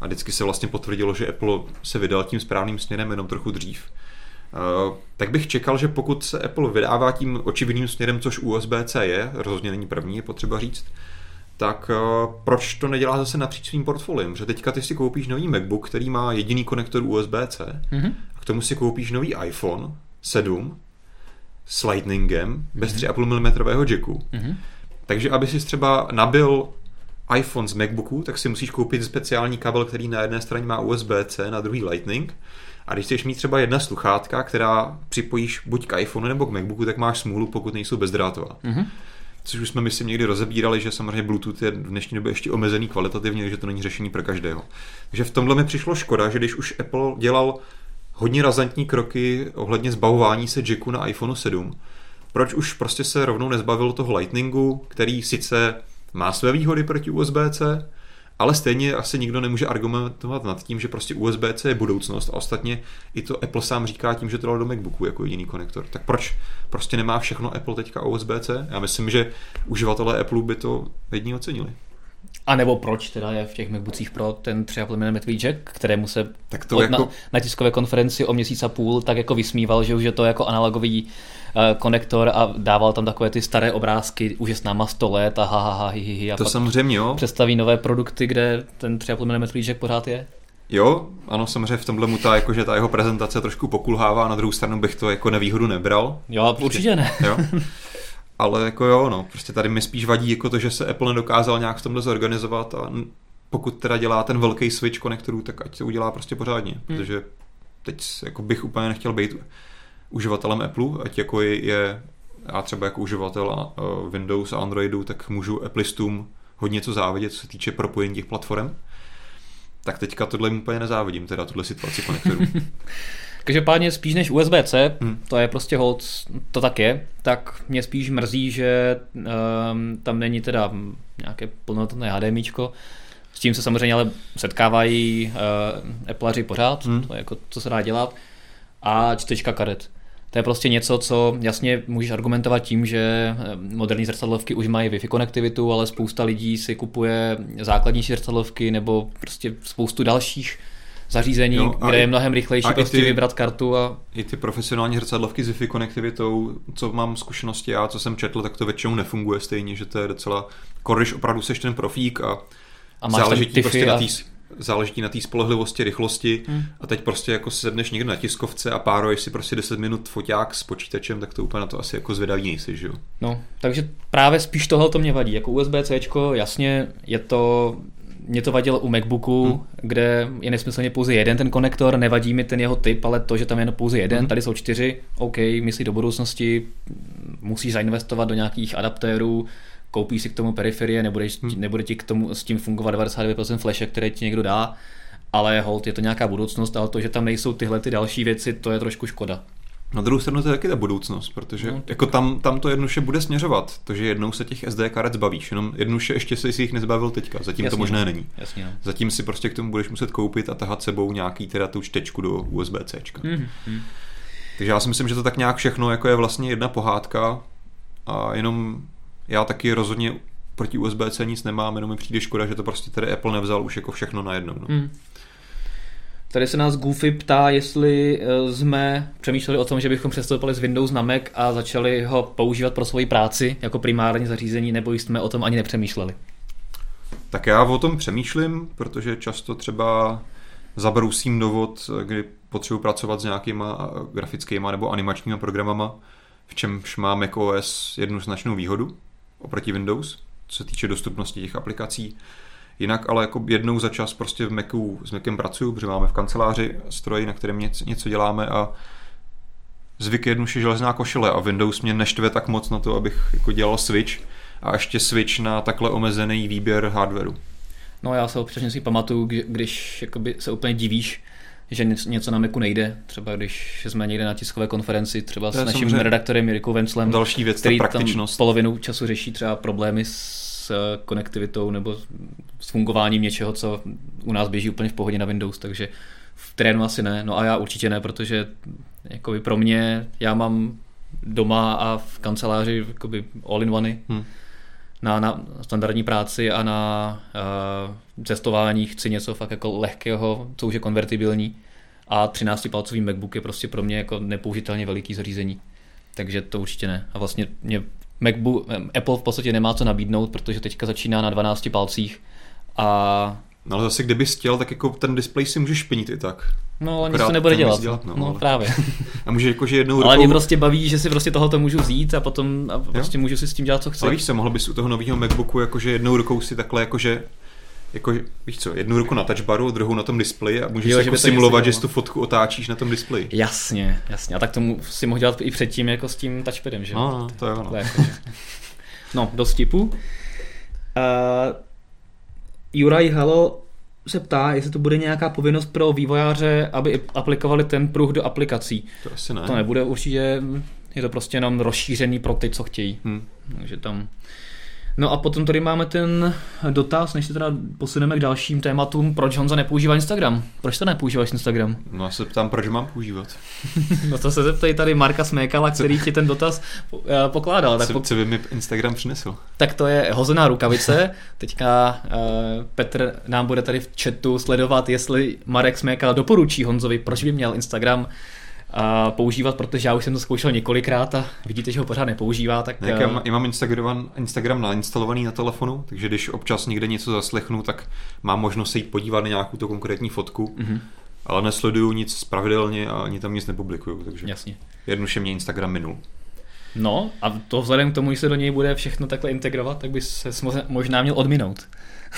A vždycky se vlastně potvrdilo, že Apple se vydal tím správným směrem jenom trochu dřív. Uh, tak bych čekal, že pokud se Apple vydává tím očividným směrem, což USB-C je, rozhodně není první, je potřeba říct, tak uh, proč to nedělá zase napříč svým portfoliem? Že teďka ty si koupíš nový MacBook, který má jediný konektor USB-C, mm-hmm. a k tomu si koupíš nový iPhone 7 s Lightningem bez mm-hmm. 3,5 mm jacku. Mm-hmm. Takže aby si třeba nabil iPhone z MacBooku, tak si musíš koupit speciální kabel, který na jedné straně má USB-C, na druhý Lightning. A když chceš mít třeba jedna sluchátka, která připojíš buď k iPhone nebo k MacBooku, tak máš smůlu, pokud nejsou bezdrátová. Mm-hmm. Což už jsme myslím někdy rozebírali, že samozřejmě Bluetooth je v dnešní době ještě omezený kvalitativně, takže to není řešení pro každého. Takže v tomhle mi přišlo škoda, že když už Apple dělal hodně razantní kroky ohledně zbavování se jacku na iPhone 7, proč už prostě se rovnou nezbavil toho Lightningu, který sice má své výhody proti USB-C, ale stejně asi nikdo nemůže argumentovat nad tím, že prostě USB-C je budoucnost a ostatně i to Apple sám říká tím, že to dal do MacBooku jako jediný konektor. Tak proč prostě nemá všechno Apple teďka USB-C? Já myslím, že uživatelé Apple by to jedni ocenili. A nebo proč teda je v těch MacBookích Pro ten 3,5 mm jack, kterému se tak to jako... na, na tiskové konferenci o měsíc a půl tak jako vysmíval, že už je to jako analogový uh, konektor a dával tam takové ty staré obrázky, už je s náma 100 let a ha, ha, ha hi, hi, hi a To samozřejmě, jo. Představí nové produkty, kde ten 3,5 mm jack pořád je. Jo, ano, samozřejmě v tomhle mu ta, jako, že ta jeho prezentace trošku pokulhává, na druhou stranu bych to jako nevýhodu nebral. Jo, určitě ne. Jo. ale jako jo, no, prostě tady mi spíš vadí jako to, že se Apple nedokázal nějak v tomhle zorganizovat a pokud teda dělá ten velký switch konektorů, tak ať to udělá prostě pořádně, hmm. protože teď jako bych úplně nechtěl být uživatelem Apple, ať jako je, je já třeba jako uživatel Windows a Androidu, tak můžu Applistům hodně co závidět, co se týče propojení těch platform. Tak teďka tohle jim úplně nezávidím, teda tuhle situaci konektorů. Každopádně spíš než USB-C, hmm. to je prostě hold, to tak je, tak mě spíš mrzí, že um, tam není teda nějaké plnohodnotné HDMIčko, s tím se samozřejmě ale setkávají uh, Appleaři pořád, hmm. to je jako, co se dá dělat. a čtečka karet. To je prostě něco, co jasně můžeš argumentovat tím, že eh, moderní zrcadlovky už mají Wi-Fi konektivitu, ale spousta lidí si kupuje základní zrcadlovky nebo prostě spoustu dalších zařízení, jo, kde je mnohem rychlejší prostě ty, vybrat kartu. A... I ty profesionální zrcadlovky s Wi-Fi konektivitou, co mám zkušenosti já, co jsem četl, tak to většinou nefunguje stejně, že to je docela, když opravdu seš ten profík a, a máš záleží ti prostě a... na té záleží na té spolehlivosti, rychlosti hmm. a teď prostě jako sedneš někde na tiskovce a páruješ si prostě 10 minut foťák s počítačem, tak to úplně na to asi jako zvědavý nejsi, že jo? No, takže právě spíš tohle to mě vadí. Jako USB-C, jasně, je to mě to vadilo u MacBooku, hmm. kde je nesmyslně pouze jeden ten konektor, nevadí mi ten jeho typ, ale to, že tam je jenom pouze jeden, hmm. tady jsou čtyři, OK, myslí do budoucnosti, musíš zainvestovat do nějakých adaptérů, koupíš si k tomu periferie, nebude, hmm. nebude ti k tomu s tím fungovat 99% flashe, které ti někdo dá, ale hold, je to nějaká budoucnost, ale to, že tam nejsou tyhle ty další věci, to je trošku škoda. Na druhou stranu to je taky ta budoucnost, protože no, jako tam, tam to jednoduše bude směřovat, to, že jednou se těch SD karet zbavíš, jenom jednoduše ještě se si jich nezbavil teďka, zatím jasně, to možné není. Jasně, no. Zatím si prostě k tomu budeš muset koupit a tahat sebou nějaký teda tu čtečku do USB-C. Mm-hmm. Takže já si myslím, že to tak nějak všechno jako je vlastně jedna pohádka a jenom já taky rozhodně proti USB-C nic nemám, jenom mi přijde škoda, že to prostě tady Apple nevzal už jako všechno najednou. No. Mm. Tady se nás Goofy ptá, jestli eh, jsme přemýšleli o tom, že bychom přestoupili z Windows na Mac a začali ho používat pro svoji práci jako primární zařízení, nebo jsme o tom ani nepřemýšleli. Tak já o tom přemýšlím, protože často třeba zabrousím dovod, kdy potřebuji pracovat s nějakýma grafickýma nebo animačníma programama, v čemž má macOS jednu značnou výhodu oproti Windows, co se týče dostupnosti těch aplikací. Jinak ale jako jednou za čas prostě v Macu, s Macem pracuju, protože máme v kanceláři stroj, na kterém něco, něco děláme a zvyk je jednoduše železná košile a Windows mě neštve tak moc na to, abych jako dělal switch a ještě switch na takhle omezený výběr hardwareu. No já se občas si pamatuju, když jakoby se úplně divíš, že něco na Macu nejde. Třeba když jsme někde na tiskové konferenci, třeba s naším redaktorem Jirikou Venclem, Další věc, který ta tam polovinu času řeší třeba problémy s konektivitou nebo s fungováním něčeho, co u nás běží úplně v pohodě na Windows, takže v terénu asi ne, no a já určitě ne, protože jakoby pro mě, já mám doma a v kanceláři jakoby all in one hmm. na, na standardní práci a na uh, cestování chci něco fakt jako lehkého, co už je konvertibilní a 13-palcový MacBook je prostě pro mě jako nepoužitelně veliký zařízení. Takže to určitě ne. A vlastně mě MacBook, Apple v podstatě nemá co nabídnout, protože teďka začíná na 12 palcích a No ale zase kdyby chtěl, tak jako ten displej si můžeš špinit i tak. No, ale nic to nebude dělat. dělat. no, no ale... právě. A může jako, že jednou rukou... Ale mě prostě baví, že si prostě tohoto můžu vzít a potom a prostě jo? můžu si s tím dělat, co chci. Ale víš co, mohl bys u toho nového MacBooku jakože jednou rukou si takhle jakože jako, víš co, jednu ruku na touchbaru, druhou na tom displeji a můžeš jo, jako simulovat, že si tu fotku otáčíš na tom displeji. Jasně, jasně. A tak tomu si mohl dělat i předtím jako s tím touchpadem, že? No, no to je ono. Jako, no, do stipu. Uh, Juraj Halo se ptá, jestli to bude nějaká povinnost pro vývojáře, aby aplikovali ten pruh do aplikací. To asi ne. To nebude určitě, je to prostě jenom rozšířený pro ty, co chtějí. Hmm. Takže tam No a potom tady máme ten dotaz, než se teda posuneme k dalším tématům, proč Honza nepoužívá Instagram? Proč to nepoužíváš Instagram? No já se ptám, proč mám používat. no to se zeptej tady Marka Smékala, který ti ten dotaz uh, pokládal. Tak co, po... co by mi Instagram přinesl? Tak to je hozená rukavice. Teďka uh, Petr nám bude tady v chatu sledovat, jestli Marek Smékala doporučí Honzovi, proč by měl Instagram a používat, protože já už jsem to zkoušel několikrát a vidíte, že ho pořád nepoužívá. Tak... Jak já, eh, já mám Instagram, Instagram nainstalovaný na telefonu, takže když občas někde něco zaslechnu, tak mám možnost se jít podívat na nějakou to konkrétní fotku, mm-hmm. ale nesleduju nic pravidelně a ani tam nic nepublikuju, takže Jasně. jednoduše mě Instagram minul. No a to vzhledem k tomu, že se do něj bude všechno takhle integrovat, tak by se možná měl odminout.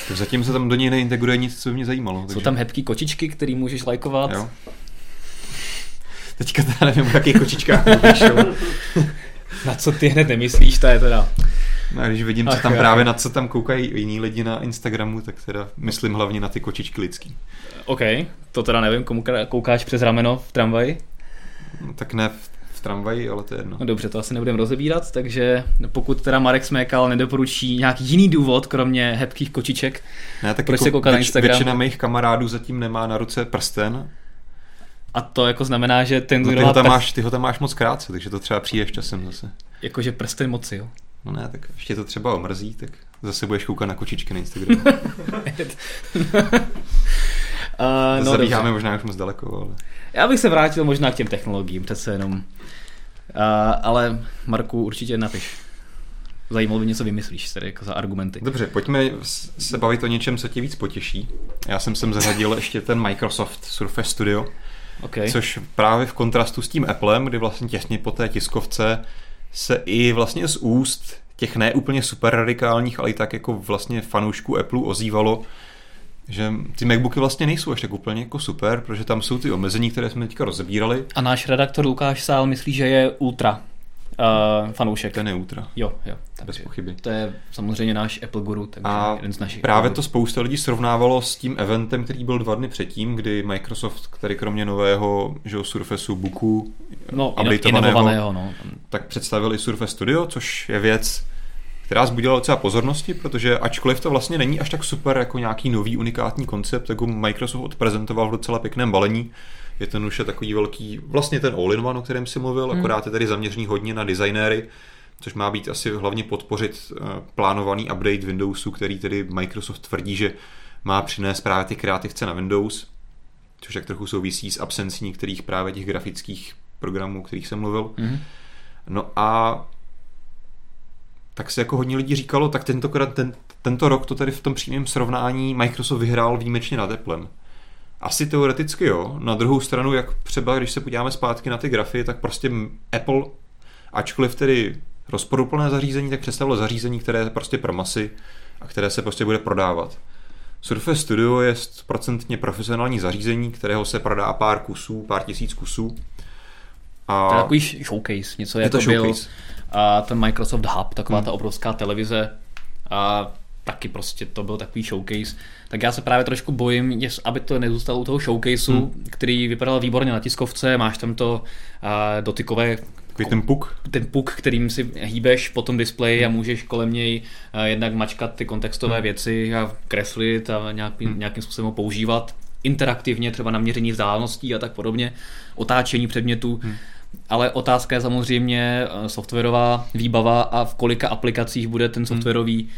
Tak zatím se tam do něj neintegruje nic, co by mě zajímalo. Takže... Jsou tam hebký kočičky, který můžeš lajkovat. Jo. Teďka teda nevím, o jakých kočičkách Na co ty hned nemyslíš, to je teda... No, když vidím, co tam právě na co tam koukají jiní lidi na Instagramu, tak teda myslím hlavně na ty kočičky lidský. OK, to teda nevím, komu koukáš přes rameno v tramvaji? No, tak ne v, tramvaji, ale to je jedno. No dobře, to asi nebudeme rozebírat, takže pokud teda Marek Smékal nedoporučí nějaký jiný důvod, kromě hebkých kočiček, ne, tak proč jako se kouká na Instagram? Většina mých kamarádů zatím nemá na ruce prsten, A to jako znamená, že ten, No, ty, ho tam prst, máš, ty ho tam máš moc krátce, takže to třeba přijdeš časem zase. jakože prsten moci, jo. No ne, tak ještě to třeba omrzí, tak zase budeš koukat na kočičky na Instagramu. Uh, To no, zabíháme dobře. možná už moc daleko, ale... Já bych se vrátil možná k těm technologiím, přece jenom. Uh, ale Marku, určitě napiš. Zajímalo by mě, co vymyslíš tady jako za argumenty. Dobře, pojďme se bavit o něčem, co tě víc potěší. Já jsem sem zařadil ještě ten Microsoft Surface Studio, Okay. což právě v kontrastu s tím Applem, kdy vlastně těsně po té tiskovce se i vlastně z úst těch neúplně super radikálních, ale i tak jako vlastně fanoušků Apple ozývalo, že ty MacBooky vlastně nejsou až tak úplně jako super, protože tam jsou ty omezení, které jsme teďka rozebírali. A náš redaktor Lukáš Sál myslí, že je ultra uh, fanoušek. Ten je ultra, Jo, jo. bez pochyby. to je samozřejmě náš Apple guru, takže A jeden z našich. právě gurů. to spousta lidí srovnávalo s tím eventem, který byl dva dny předtím, kdy Microsoft, který kromě nového že jo, Surfaceu Booku no, updateovaného, no. tak představili Surface Studio, což je věc, která zbudila docela pozornosti, protože ačkoliv to vlastně není až tak super jako nějaký nový unikátní koncept, tak ho Microsoft odprezentoval v docela pěkném balení. Je ten už je takový velký, vlastně ten all-in-one, o kterém si mluvil, Hmm. akorát je tady zaměřený hodně na designéry, což má být asi hlavně podpořit eh, plánovaný update Windowsu, který tedy Microsoft tvrdí, že má přinést právě ty kreativce na Windows, což tak trochu souvisí s absencí některých právě těch grafických programů, o kterých jsem mluvil. Mhm. No a tak se jako hodně lidí říkalo, tak tentokrát, ten, tento rok to tady v tom přímém srovnání Microsoft vyhrál výjimečně nad Applem. Asi teoreticky jo. Na druhou stranu, jak třeba když se podíváme zpátky na ty grafy, tak prostě Apple, ačkoliv tedy rozporuplné zařízení, tak představilo zařízení, které je prostě pro masy a které se prostě bude prodávat. Surface Studio je procentně profesionální zařízení, kterého se prodá pár kusů, pár tisíc kusů. A To je takový sh- showcase, něco je jako to byl showcase. a ten Microsoft Hub, taková Hmm. ta obrovská televize a taky prostě to byl takový showcase. Tak já se právě trošku bojím, aby to nezůstalo u toho showcaseu, Hmm. který vypadal výborně na tiskovce, máš tam to a, dotykové Takový ten puk. ten puk, kterým si hýbeš po tom displeji a můžeš kolem něj jednak mačkat ty kontextové Hmm. věci a kreslit a nějaký, Hmm. nějakým způsobem ho používat interaktivně, třeba na měření vzdáleností a tak podobně, otáčení předmětů. Hmm. Ale otázka je samozřejmě eh, softwarová výbava a v kolika aplikacích bude Hmm. ten softwarový eh,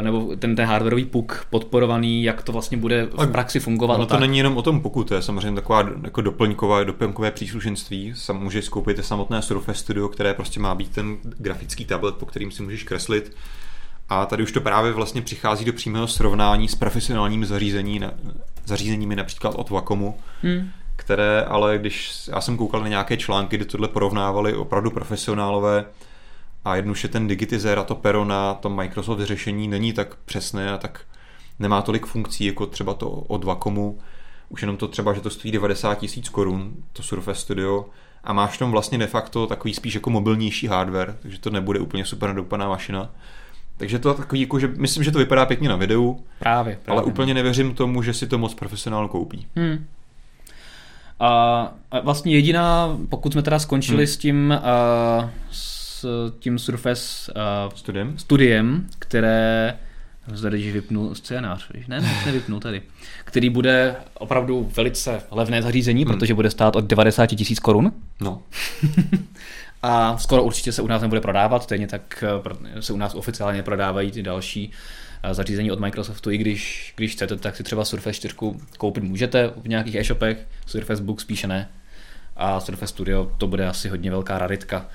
nebo ten, ten hardwareový puk podporovaný, jak to vlastně bude v praxi fungovat. Ono a to tak. není jenom o tom pokud, to je samozřejmě taková jako doplňková, doplňkové příslušenství. Sam můžeš koupit samotné Surface Studio, které prostě má být ten grafický tablet, po kterým si můžeš kreslit. A tady už to právě vlastně přichází do přímého srovnání s profesionálními zařízení, zařízeními například od Wacomu, Hmm. které ale když já jsem koukal na nějaké články, kde tohle porovnávali opravdu profesionálové a jednoduše ten digitizer a to pero na tom Microsoft řešení není tak přesné a tak nemá tolik funkcí jako třeba to od Wacomu. Už jenom to třeba, že to stojí 90 tisíc korun, to Surface Studio, a máš tam vlastně de facto takový spíš jako mobilnější hardware, takže to nebude úplně super nadoupaná mašina. Takže to je takový, jako, že myslím, že to vypadá pěkně na videu, Právě, právě. ale úplně nevěřím tomu, že si to moc profesionál koupí. Hmm. A a vlastně jediná, pokud jsme teda skončili Hmm. s tím uh, s tím Surface uh, Studiem? studiem, které zde když vypnu scénář, víš? ne, ne, nevypnu tady, který bude opravdu velice levné zařízení, Hmm. protože bude stát od 90 tisíc korun No, a skoro určitě se u nás nebude prodávat, stejně tak eh, se u nás oficiálně prodávají ty další eh, zařízení od Microsoftu, i když, když chcete, tak si třeba Surface 4 koupit můžete v nějakých e-shopech, Surface Book spíše ne a Surface Studio to bude asi hodně velká raritka.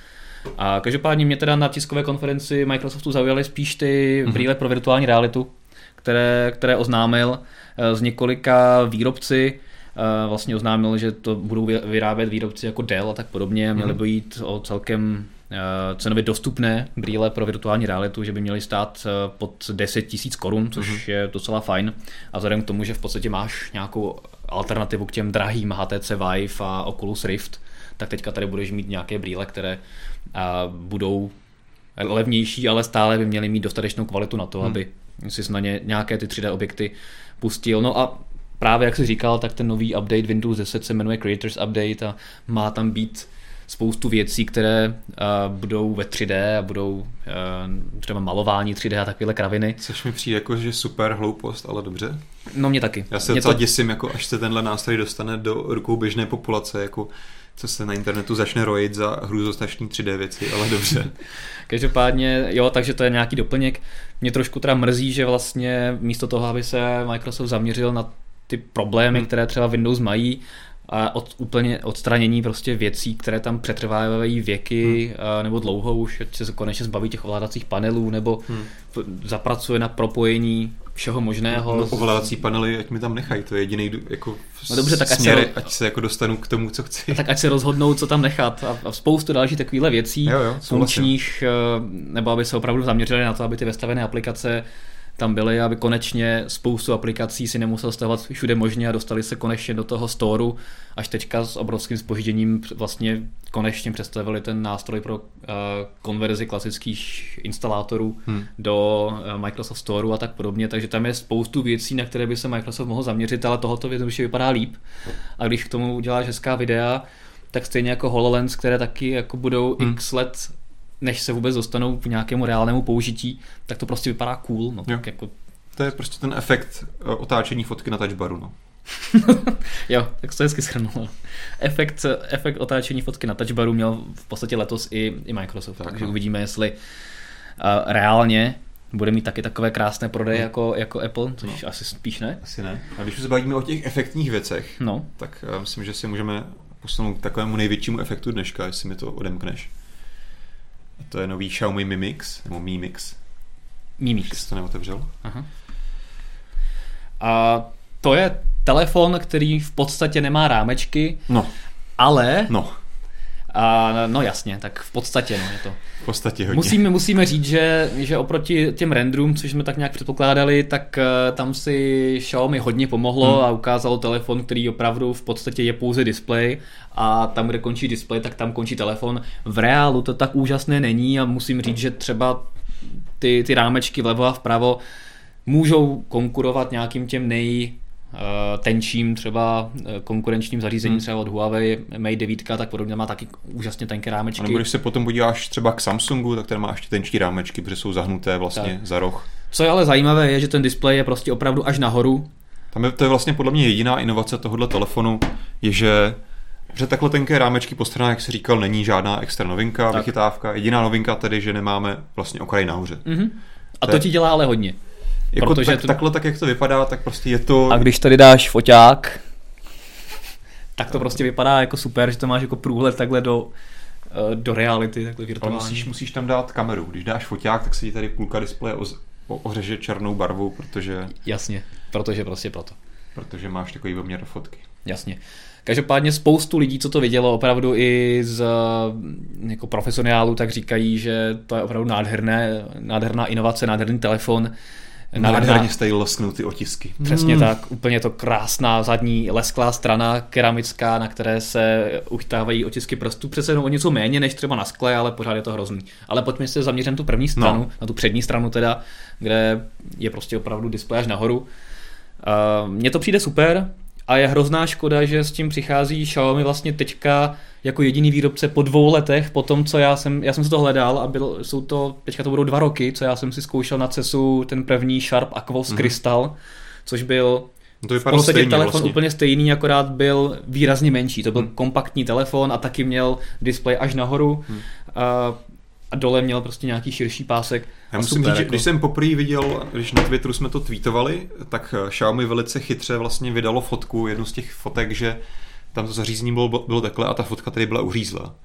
A každopádně mě teda na tiskové konferenci Microsoftu zaujaly spíš ty Mhm. brýle pro virtuální realitu, které, které oznámil eh, z několika výrobci, Eh, vlastně oznámil, že to budou vy- vyrábět výrobci jako Dell a tak podobně. Měly Mhm. by jít o celkem eh, cenově dostupné brýle pro virtuální realitu, že by měly stát pod 10 tisíc korun, což Mhm. je docela fajn. A vzhledem k tomu, že v podstatě máš nějakou alternativu k těm drahým HTC Vive a Oculus Rift, tak teďka tady budeš mít nějaké brýle, které budou levnější, ale stále by měly mít dostatečnou kvalitu na to, Hmm. aby si na ně nějaké ty 3D objekty pustil. No a právě jak jsi říkal, tak ten nový update Windows 10 se jmenuje Creators Update a má tam být spoustu věcí, které uh, budou ve 3D a budou uh, třeba malování 3D a takovéhle kraviny. Což mi přijde jako, že super hloupost, ale dobře. No mě taky. Já se mě docela to... děsím, jako až se tenhle nástroj dostane do rukou běžné populace, jako co se na internetu začne rojit za hrůzostrašný 3D věci, ale dobře. Každopádně, jo, takže to je nějaký doplněk. Mě trošku teda mrzí, že vlastně místo toho, aby se Microsoft zaměřil na ty problémy, hmm. které třeba Windows mají, a od, úplně odstranění prostě věcí, které tam přetrvávají věky hmm. nebo dlouho už, ať se konečně zbaví těch ovládacích panelů, nebo hmm. zapracuje na propojení všeho možného. No, ovládací panely, ať mi tam nechají, to je jediný jako no dobře, tak směr, ať se, ať se jako dostanu k tomu, co chci. Tak ať se rozhodnou, co tam nechat a, a spoustu dalších takovýchhle věcí jo, jo, funkčních, eh, nebo aby se opravdu zaměřili na to, aby ty vestavené aplikace tam byly, aby konečně spoustu aplikací si nemusel stahovat všude možně a dostali se konečně do toho storu, až teďka s obrovským spožděním vlastně konečně představili ten nástroj pro uh, konverzi klasických instalátorů hmm. do uh, Microsoft Storeu a tak podobně, takže tam je spoustu věcí, na které by se Microsoft mohl zaměřit, ale tohoto věc vypadá líp. A když k tomu uděláš hezká videa, tak stejně jako HoloLens, které taky jako budou hmm. x let než se vůbec dostanou k nějakému reálnému použití, tak to prostě vypadá cool. No, tak jako... To je prostě ten efekt eh, otáčení fotky na touchbaru. No. jo, tak to hezky shrnul. Efekt, efekt otáčení fotky na touchbaru měl v podstatě letos i, i Microsoft, tak, takže no. uvidíme, jestli uh, reálně bude mít taky takové krásné prodeje no. jako, jako Apple, což no. asi spíš ne. Asi ne. A když se bavíme o těch efektních věcech, no. tak uh, myslím, že si můžeme posunout k takovému největšímu efektu dneška, jestli mi to odemkneš. To je nový Xiaomi Mi Mix, nebo Mi Mix. Mi Mix. Jsi to neotevřel? Aha. A to je telefon, který v podstatě nemá rámečky, no. ale no. A, no jasně, tak v podstatě no, je to. V podstatě hodně. Musíme, musíme říct, že, že oproti těm renderům, což jsme tak nějak předpokládali, tak uh, tam si Xiaomi hodně pomohlo hmm. a ukázalo telefon, který opravdu v podstatě je pouze display a tam, kde končí display, tak tam končí telefon. V reálu to tak úžasné není a musím říct, že třeba ty, ty rámečky vlevo a vpravo můžou konkurovat nějakým těm nej Eh, tenčím třeba eh, konkurenčním zařízením hmm. třeba od Huawei Mate 9, tak podobně má taky úžasně tenké rámečky. A nebo když se potom podíváš třeba k Samsungu, tak ten má ještě tenčí rámečky, protože jsou zahnuté vlastně tak. za roh. Co je ale zajímavé, je, že ten displej je prostě opravdu až nahoru. Tam je, to je vlastně podle mě jediná inovace tohohle telefonu, je, že že takhle tenké rámečky po stranách, jak se říkal, není žádná extra novinka, tak. vychytávka. Jediná novinka tedy, že nemáme vlastně okraj nahoře. Mm-hmm. A to, to ti dělá ale hodně. Jako Protože tak, to... takhle, tak jak to vypadá, tak prostě je to... A když tady dáš foťák, tak to prostě vypadá jako super, že to máš jako průhled takhle do, eh, do reality, takhle virtuální. Musíš, musíš tam dát kameru. Když dáš foťák, tak se ti tady půlka displeje ohřeže černou barvou, protože... Jasně, protože prostě proto. Protože máš takový poměr fotky. Jasně. Každopádně spoustu lidí, co to vidělo opravdu i z jako profesionálů, tak říkají, že to je opravdu nádherné, nádherná inovace, nádherný telefon, Nádherně jste lesknou ty otisky. Přesně mm. tak, úplně to krásná zadní lesklá strana keramická, na které se uchytávají otisky prstů. Přece jenom o něco méně než třeba na skle, ale pořád je to hrozný. Ale pojďme se zaměřit na tu první stranu, no. na tu přední stranu teda, kde je prostě opravdu displej až nahoru. Uh, Mně to přijde super, a je hrozná škoda, že s tím přichází Xiaomi vlastně teďka jako jediný výrobce po dvou letech, po tom, co já jsem, já jsem se to hledal a byl, jsou to, teďka to budou dva roky, co já jsem si zkoušel na CESu ten první Sharp Aquos mm. Crystal, což byl no to v podstatě stejně, telefon vlastně. úplně stejný, akorát byl výrazně menší. To byl hmm. kompaktní telefon a taky měl displej až nahoru. Hmm. A a dole měl prostě nějaký širší pásek. Já musím super, říct, jako... když jsem poprvé viděl, když na Twitteru jsme to tweetovali, tak Xiaomi velice chytře vlastně vydalo fotku, jednu z těch fotek, že tam to zařízení bylo, bylo takhle a ta fotka tady byla uřízla.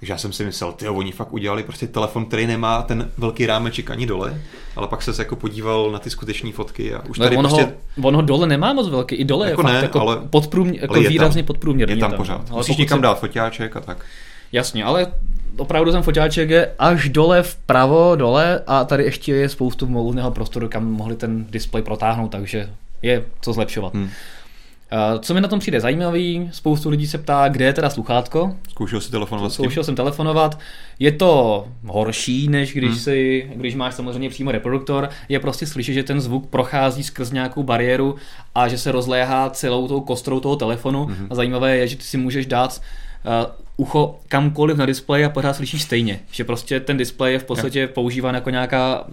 Takže já jsem si myslel, ty oni fakt udělali prostě telefon, který nemá ten velký rámeček ani dole, ale pak se jako podíval na ty skutečné fotky a už no, tady on prostě... Ho, on ho dole nemá moc velký, i dole jako je fakt ne, jako, ale, podprůměr, jako ale výrazně tam, podprůměrný. Je tam, tam pořád. Musíš někam se... dát foťáček a tak. Jasně, ale opravdu ten foťáček je až dole vpravo, dole a tady ještě je spoustu volného prostoru, kam mohli ten displej protáhnout, takže je co zlepšovat. Hmm. Co mi na tom přijde zajímavý, spoustu lidí se ptá, kde je teda sluchátko. Zkoušel jsi telefonovat Zkoušel jsem telefonovat. Je to horší, než když, hmm. si, když máš samozřejmě přímo reproduktor. Je prostě slyšet, že ten zvuk prochází skrz nějakou bariéru a že se rozléhá celou tou kostrou toho telefonu. Hmm. A zajímavé je, že ty si můžeš dát ucho kamkoliv na displeji a pořád slyšíš stejně. Že prostě ten displej je v podstatě používán jako nějaká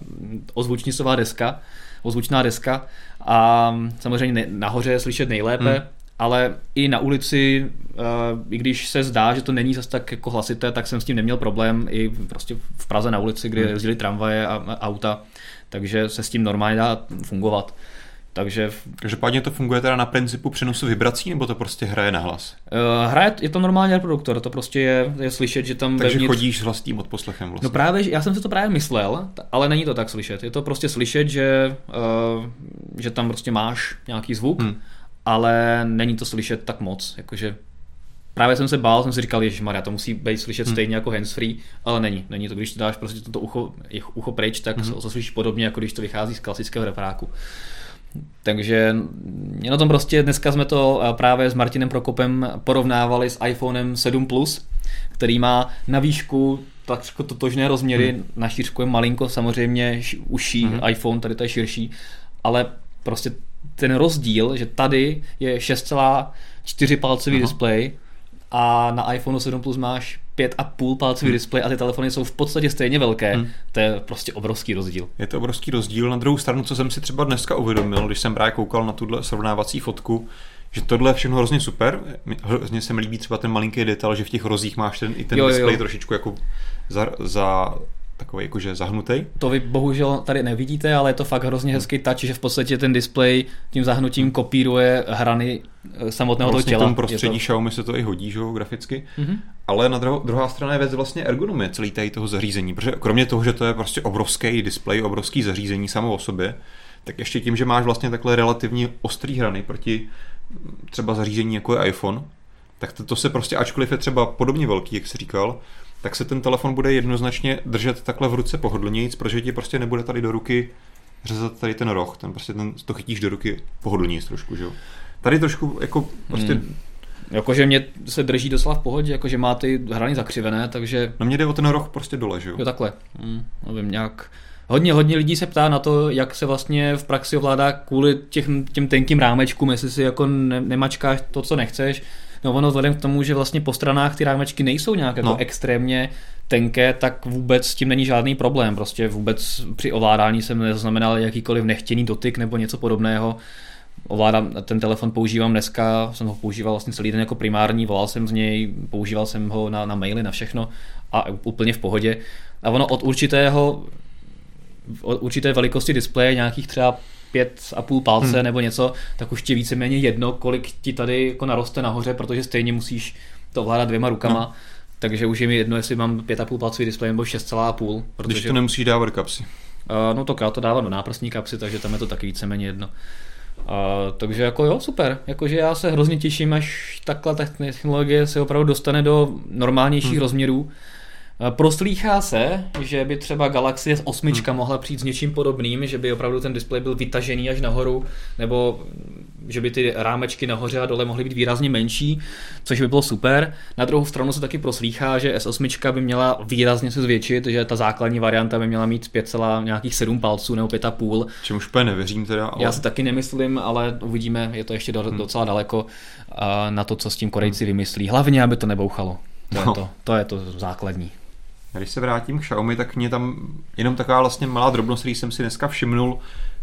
ozvučnicová deska, ozvučná deska a samozřejmě nahoře je slyšet nejlépe, hmm. ale i na ulici, i když se zdá, že to není zase tak jako hlasité, tak jsem s tím neměl problém i prostě v Praze na ulici, kde hmm. jezdili tramvaje a auta, takže se s tím normálně dá fungovat. Takže... Každopádně to funguje teda na principu přenosu vibrací, nebo to prostě hraje na hlas? Uh, hraje, je to normální reproduktor, to prostě je, je slyšet, že tam Takže vevnitř... chodíš s vlastním odposlechem vlastně. No právě, já jsem si to právě myslel, ale není to tak slyšet. Je to prostě slyšet, že, uh, že tam prostě máš nějaký zvuk, hmm. ale není to slyšet tak moc, jakože Právě jsem se bál, jsem si říkal, že Maria, to musí být slyšet hmm. stejně jako handsfree, ale není. Není to, když dáš prostě toto ucho, ucho pryč, tak hmm. to slyšíš podobně, jako když to vychází z klasického reparáku. Takže na tom prostě dneska jsme to eh, právě s Martinem Prokopem porovnávali s iPhonem 7 Plus, který má na výšku tak totožné rozměry, hmm. na šířku je malinko samozřejmě užší hmm. iPhone, tady to je širší, ale prostě ten rozdíl, že tady je 6,4 palcový Aha. displej a na iPhone 7 Plus máš 5,5 palcový hmm. displej a ty telefony jsou v podstatě stejně velké, hmm. to je prostě obrovský rozdíl. Je to obrovský rozdíl. Na druhou stranu, co jsem si třeba dneska uvědomil, když jsem právě koukal na tuhle srovnávací fotku, že tohle je všechno hrozně super. Hrozně se mi líbí třeba ten malinký detail, že v těch rozích máš ten, i ten jo, displej jo. trošičku jako za, za takový jakože zahnutý. To vy bohužel tady nevidíte, ale je to fakt hrozně hezký touch, že v podstatě ten displej tím zahnutím kopíruje hrany eh, samotného vlastně toho těla. v tom prostředí to... Xiaomi se to i hodí, že graficky. Mm-hmm. Ale na druhou, druhá strana je věc vlastně ergonomie celý tady toho zařízení, protože kromě toho, že to je prostě obrovský displej, obrovský zařízení samo o sobě, tak ještě tím, že máš vlastně takhle relativně ostrý hrany proti třeba zařízení jako je iPhone, tak to, to se prostě, ačkoliv je třeba podobně velký, jak jsi říkal, tak se ten telefon bude jednoznačně držet takhle v ruce pohodlnějíc, protože ti prostě nebude tady do ruky řezat tady ten roh, ten prostě ten, to chytíš do ruky pohodlnějíc trošku, že jo. Tady trošku jako prostě hmm. Jakože mě se drží doslova v pohodě, jakože má ty hrany zakřivené, takže... No mě jde o ten roh prostě dole, že jo? Jo, takhle. Hmm, nevím, nějak... Hodně, hodně lidí se ptá na to, jak se vlastně v praxi ovládá kvůli těch, těm tenkým rámečkům, jestli si jako ne, nemačkáš to, co nechceš, No ono vzhledem k tomu, že vlastně po stranách ty rámečky nejsou nějak jako no. extrémně tenké, tak vůbec s tím není žádný problém. Prostě vůbec při ovládání jsem nezaznamenal jakýkoliv nechtěný dotyk nebo něco podobného. Ovládám, ten telefon používám dneska, jsem ho používal vlastně celý den jako primární, volal jsem z něj, používal jsem ho na, na maily, na všechno a úplně v pohodě. A ono od určitého od určité velikosti displeje, nějakých třeba pět a půl palce hmm. nebo něco, tak už ti víceméně jedno, kolik ti tady jako naroste nahoře, protože stejně musíš to ovládat dvěma rukama. No. Takže už je mi jedno, jestli mám 5,5 palcový displej nebo 6,5. Protože... Když to nemusíš dávat do kapsy. Uh, no to to dávám do náprstní kapsy, takže tam je to taky víceméně jedno. Uh, takže jako jo, super. Jakože já se hrozně těším, až takhle technologie se opravdu dostane do normálnějších hmm. rozměrů proslýchá se, že by třeba Galaxy S8 hmm. mohla přijít s něčím podobným, že by opravdu ten displej byl vytažený až nahoru, nebo že by ty rámečky nahoře a dole mohly být výrazně menší, což by bylo super. Na druhou stranu se taky proslýchá, že S8 by měla výrazně se zvětšit, že ta základní varianta by měla mít 5, nějakých 7 palců nebo 5,5. Čím už úplně nevěřím teda. Ale... Já si taky nemyslím, ale uvidíme, je to ještě do, hmm. docela daleko na to, co s tím Korejci hmm. vymyslí. Hlavně, aby to nebouchalo. To, no. je, to, to je to základní. Když se vrátím k Xiaomi, tak mě tam jenom taková vlastně malá drobnost, který jsem si dneska všimnul,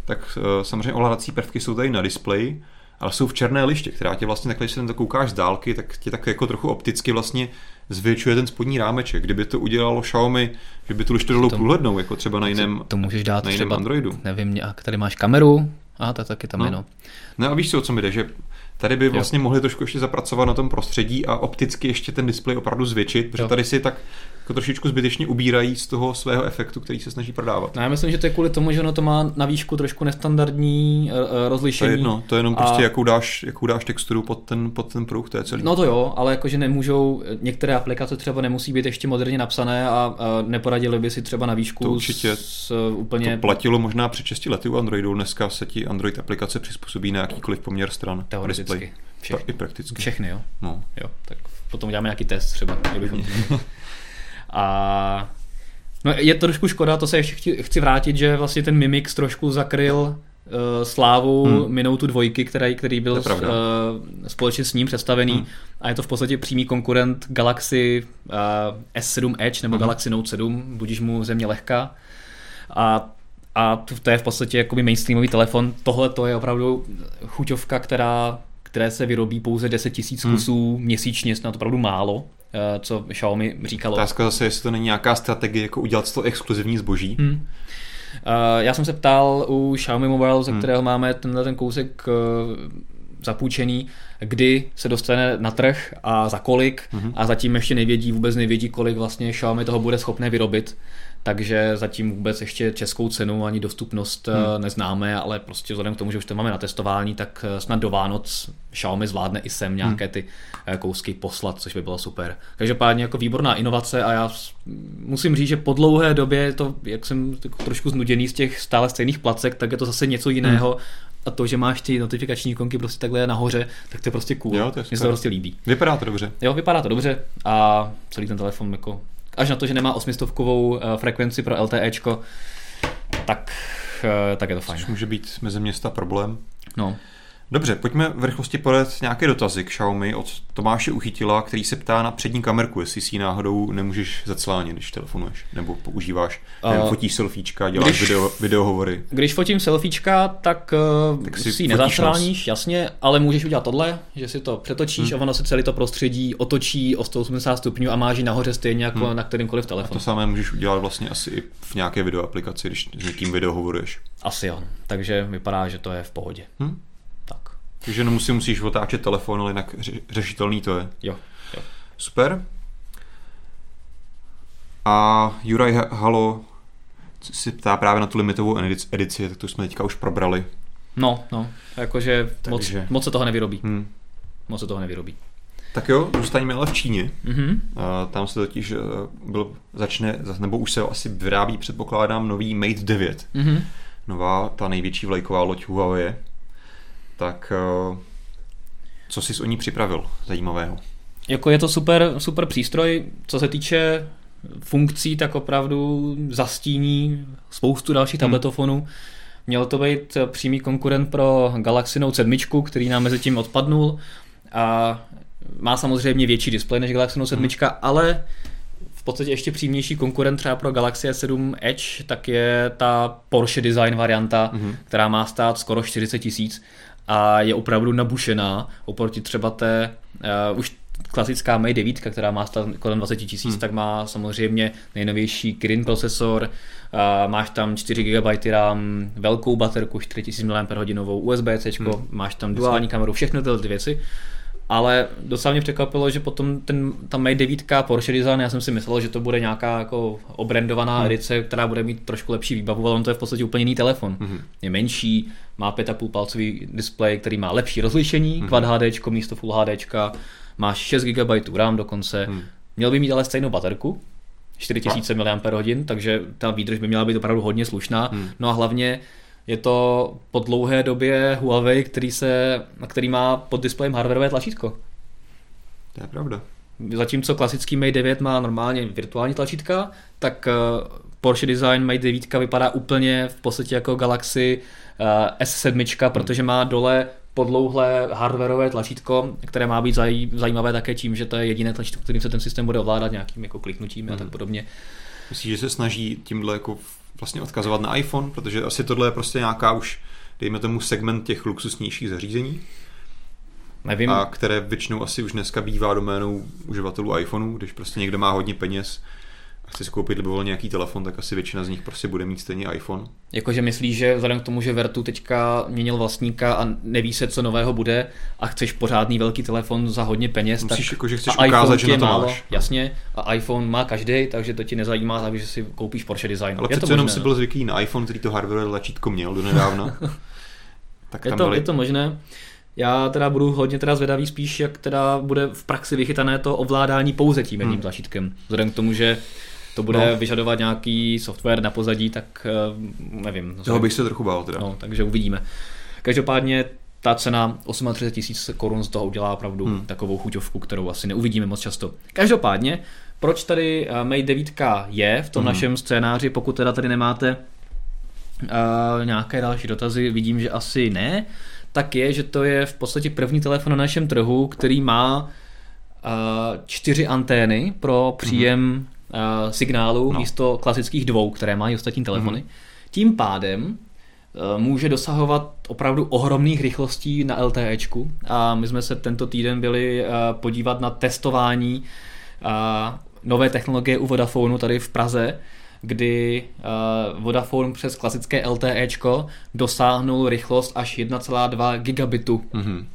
tak uh, samozřejmě ovládací prvky jsou tady na displeji, ale jsou v černé liště, která tě vlastně takhle, když se to koukáš z dálky, tak tě tak jako trochu opticky vlastně zvětšuje ten spodní rámeček. Kdyby to udělalo Xiaomi, že by tu lištu dalo průhlednou, jako třeba na jiném, to můžeš dát na jiném třeba, Androidu. Nevím, nějak, tady máš kameru, a to taky tam no. je, no. No a víš si, o co mi jde, že tady by vlastně jo. mohli trošku ještě zapracovat na tom prostředí a opticky ještě ten displej opravdu zvětšit, protože jo. tady si tak jako trošičku zbytečně ubírají z toho svého efektu, který se snaží prodávat. No, já myslím, že to je kvůli tomu, že ono to má na výšku trošku nestandardní uh, rozlišení. To je jedno, to je jenom a... prostě, jakou dáš, jakou dáš texturu pod ten, pod ten pruh, to je celý. No to jo, ale jakože nemůžou, některé aplikace třeba nemusí být ještě moderně napsané a uh, neporadili by si třeba na výšku to určitě, s, uh, úplně... To platilo možná před 6 lety u Androidu, dneska se ti Android aplikace přizpůsobí na jakýkoliv poměr stran. Teoreticky. Všechny. I prakticky. Všechny, jo. No. jo. Tak potom uděláme nějaký test třeba. A no je to trošku škoda, to se ještě chci, chci vrátit, že vlastně ten Mimix trošku zakryl slávu hmm. Minoutu dvojky, který, který byl s, uh, společně s ním představený hmm. a je to v podstatě přímý konkurent Galaxy uh, S7 Edge nebo hmm. Galaxy Note 7, budíš mu země lehká. A a to je v podstatě jakoby mainstreamový telefon. Tohle to je opravdu chuťovka, která, které se vyrobí pouze 10 tisíc hmm. kusů hmm. měsíčně, snad opravdu málo, co Xiaomi říkalo. Otázka zase, jestli to není nějaká strategie, jako udělat to exkluzivní zboží. Hmm. Uh, já jsem se ptal u Xiaomi Mobile, ze hmm. kterého máme tenhle ten kousek uh, zapůjčený, kdy se dostane na trh a za kolik hmm. a zatím ještě nevědí, vůbec nevědí, kolik vlastně Xiaomi toho bude schopné vyrobit takže zatím vůbec ještě českou cenu ani dostupnost hmm. neznáme, ale prostě vzhledem k tomu, že už to máme na testování, tak eh, snad do Vánoc Xiaomi zvládne i sem nějaké hmm. ty eh, kousky poslat, což by bylo super. Každopádně jako výborná inovace a já musím říct, že po dlouhé době to, jak jsem trošku znuděný z těch stále stejných placek, tak je to zase něco jiného, hmm a to, že máš ty notifikační ikonky prostě takhle nahoře, tak to je prostě cool. Jo, to je Mně se to prostě líbí. Vypadá to dobře. Jo, vypadá to dobře a celý ten telefon jako až na to, že nemá 800 uh, frekvenci pro LTEčko, tak, uh, tak je to fajn. Což může být mezi města problém. No. Dobře, pojďme v rychlosti podat nějaké dotazy k Xiaomi od Tomáše Uchytila, který se ptá na přední kamerku, jestli si ji náhodou nemůžeš zaclánět, když telefonuješ, nebo používáš, nevím, uh, fotíš selfiečka, děláš když, video, videohovory. Když fotím selfiečka, tak, uh, tak si, si ji nezacláníš, jasně, ale můžeš udělat tohle, že si to přetočíš hmm. a ono se celé to prostředí otočí o 180 stupňů a máš ji nahoře stejně jako hmm. na kterýmkoliv telefonu. A to samé můžeš udělat vlastně asi i v nějaké videoaplikaci, když s někým videohovoruješ. Asi jo, takže vypadá, že to je v pohodě. Hmm. Takže nemusí, musíš otáčet telefon, ale jinak řešitelný to je. Jo, jo. Super. A Juraj Halo si ptá právě na tu limitovou edici, tak to jsme teďka už probrali. No, no, jakože moc, moc se toho nevyrobí. Hmm. Moc se toho nevyrobí. Tak jo, zůstaňme ale v Číně. Mm-hmm. Tam se totiž eh, byl, začne, nebo už se asi vyrábí, předpokládám, nový Mate 9. Mm-hmm. Nová, ta největší vlajková loď Huawei tak eh, co jsi o ní připravil zajímavého? Jako je to super, super přístroj, co se týče funkcí, tak opravdu zastíní spoustu dalších hmm. tabletofonů. Měl to být přímý konkurent pro Galaxy Note 7, který nám mezi tím odpadnul a má samozřejmě větší displej než Galaxy Note 7, hmm. ale v podstatě ještě přímější konkurent třeba pro Galaxy S7 Edge, tak je ta Porsche design varianta, hmm. která má stát skoro 40 tisíc a je opravdu nabušená oproti třeba té uh, už klasická Mate 9, která má stát kolem 20 tisíc, hmm. tak má samozřejmě nejnovější Kirin procesor, uh, máš tam 4 GB RAM, velkou baterku 4000 mAh, USB-C, hmm. máš tam duální kameru, všechny tyhle ty věci ale docela mě překvapilo, že potom ten, ta Mate 9 Porsche Design, já jsem si myslel, že to bude nějaká jako obrandovaná hmm. edice, která bude mít trošku lepší výbavu, ale on to je v podstatě úplně jiný telefon. Hmm. Je menší, má 5,5 palcový displej, který má lepší rozlišení, hmm. Quad HD místo Full HD, má 6 GB RAM dokonce, hmm. měl by mít ale stejnou baterku, 4000 mAh, takže ta výdrž by měla být opravdu hodně slušná. Hmm. No a hlavně je to po dlouhé době Huawei, který, se, který má pod displejem hardwareové tlačítko. To je pravda. Zatímco klasický Mate 9 má normálně virtuální tlačítka, tak eh, Porsche Design Mate 9 vypadá úplně v podstatě jako Galaxy eh, S7, hmm. protože má dole podlouhlé hardwareové tlačítko, které má být zajímavé také tím, že to je jediné tlačítko, kterým se ten systém bude ovládat nějakým jako kliknutím hmm. a tak podobně. Myslíš, že se snaží tímhle jako vlastně odkazovat na iPhone, protože asi tohle je prostě nějaká už, dejme tomu, segment těch luxusnějších zařízení. Nevím. A které většinou asi už dneska bývá doménou uživatelů iPhoneu, když prostě někdo má hodně peněz, a chci si koupit libovolně nějaký telefon, tak asi většina z nich prostě bude mít stejně iPhone. Jakože myslíš, že vzhledem k tomu, že Vertu teďka měnil vlastníka a neví se, co nového bude a chceš pořádný velký telefon za hodně peněz, Musíš tak jako, že chceš ukázat, že na to málo, máš. Jasně, a iPhone má každý, takže to ti nezajímá, aby že si koupíš Porsche Design. Ale přece jenom si byl zvyklý na iPhone, který to hardware tlačítko měl do nedávna. tak je, to, byli... je to možné. Já teda budu hodně teda zvědavý spíš, jak teda bude v praxi vychytané to ovládání pouze tím jedním hmm. tlačítkem. Vzhledem k tomu, že to bude no. vyžadovat nějaký software na pozadí, tak eh, nevím. Toho bych se trochu bál teda. No, takže uvidíme. Každopádně ta cena 38 tisíc korun z toho udělá opravdu hmm. takovou chuťovku, kterou asi neuvidíme moc často. Každopádně, proč tady eh, Mate 9 je v tom hmm. našem scénáři, pokud teda tady nemáte uh, nějaké další dotazy, vidím, že asi ne, tak je, že to je v podstatě první telefon na našem trhu, který má uh, čtyři antény pro příjem mm-hmm. Uh, signálu no. místo klasických dvou, které mají ostatní telefony. Mm-hmm. Tím pádem Eh, může dosahovat opravdu ohromných rychlostí na LTEčku a my jsme se tento týden byli eh, podívat na testování eh, nové technologie u Vodafonu tady v Praze, kdy Vodafone přes klasické LTEčko dosáhnul rychlost až 1,2 gigabitu mm-hmm.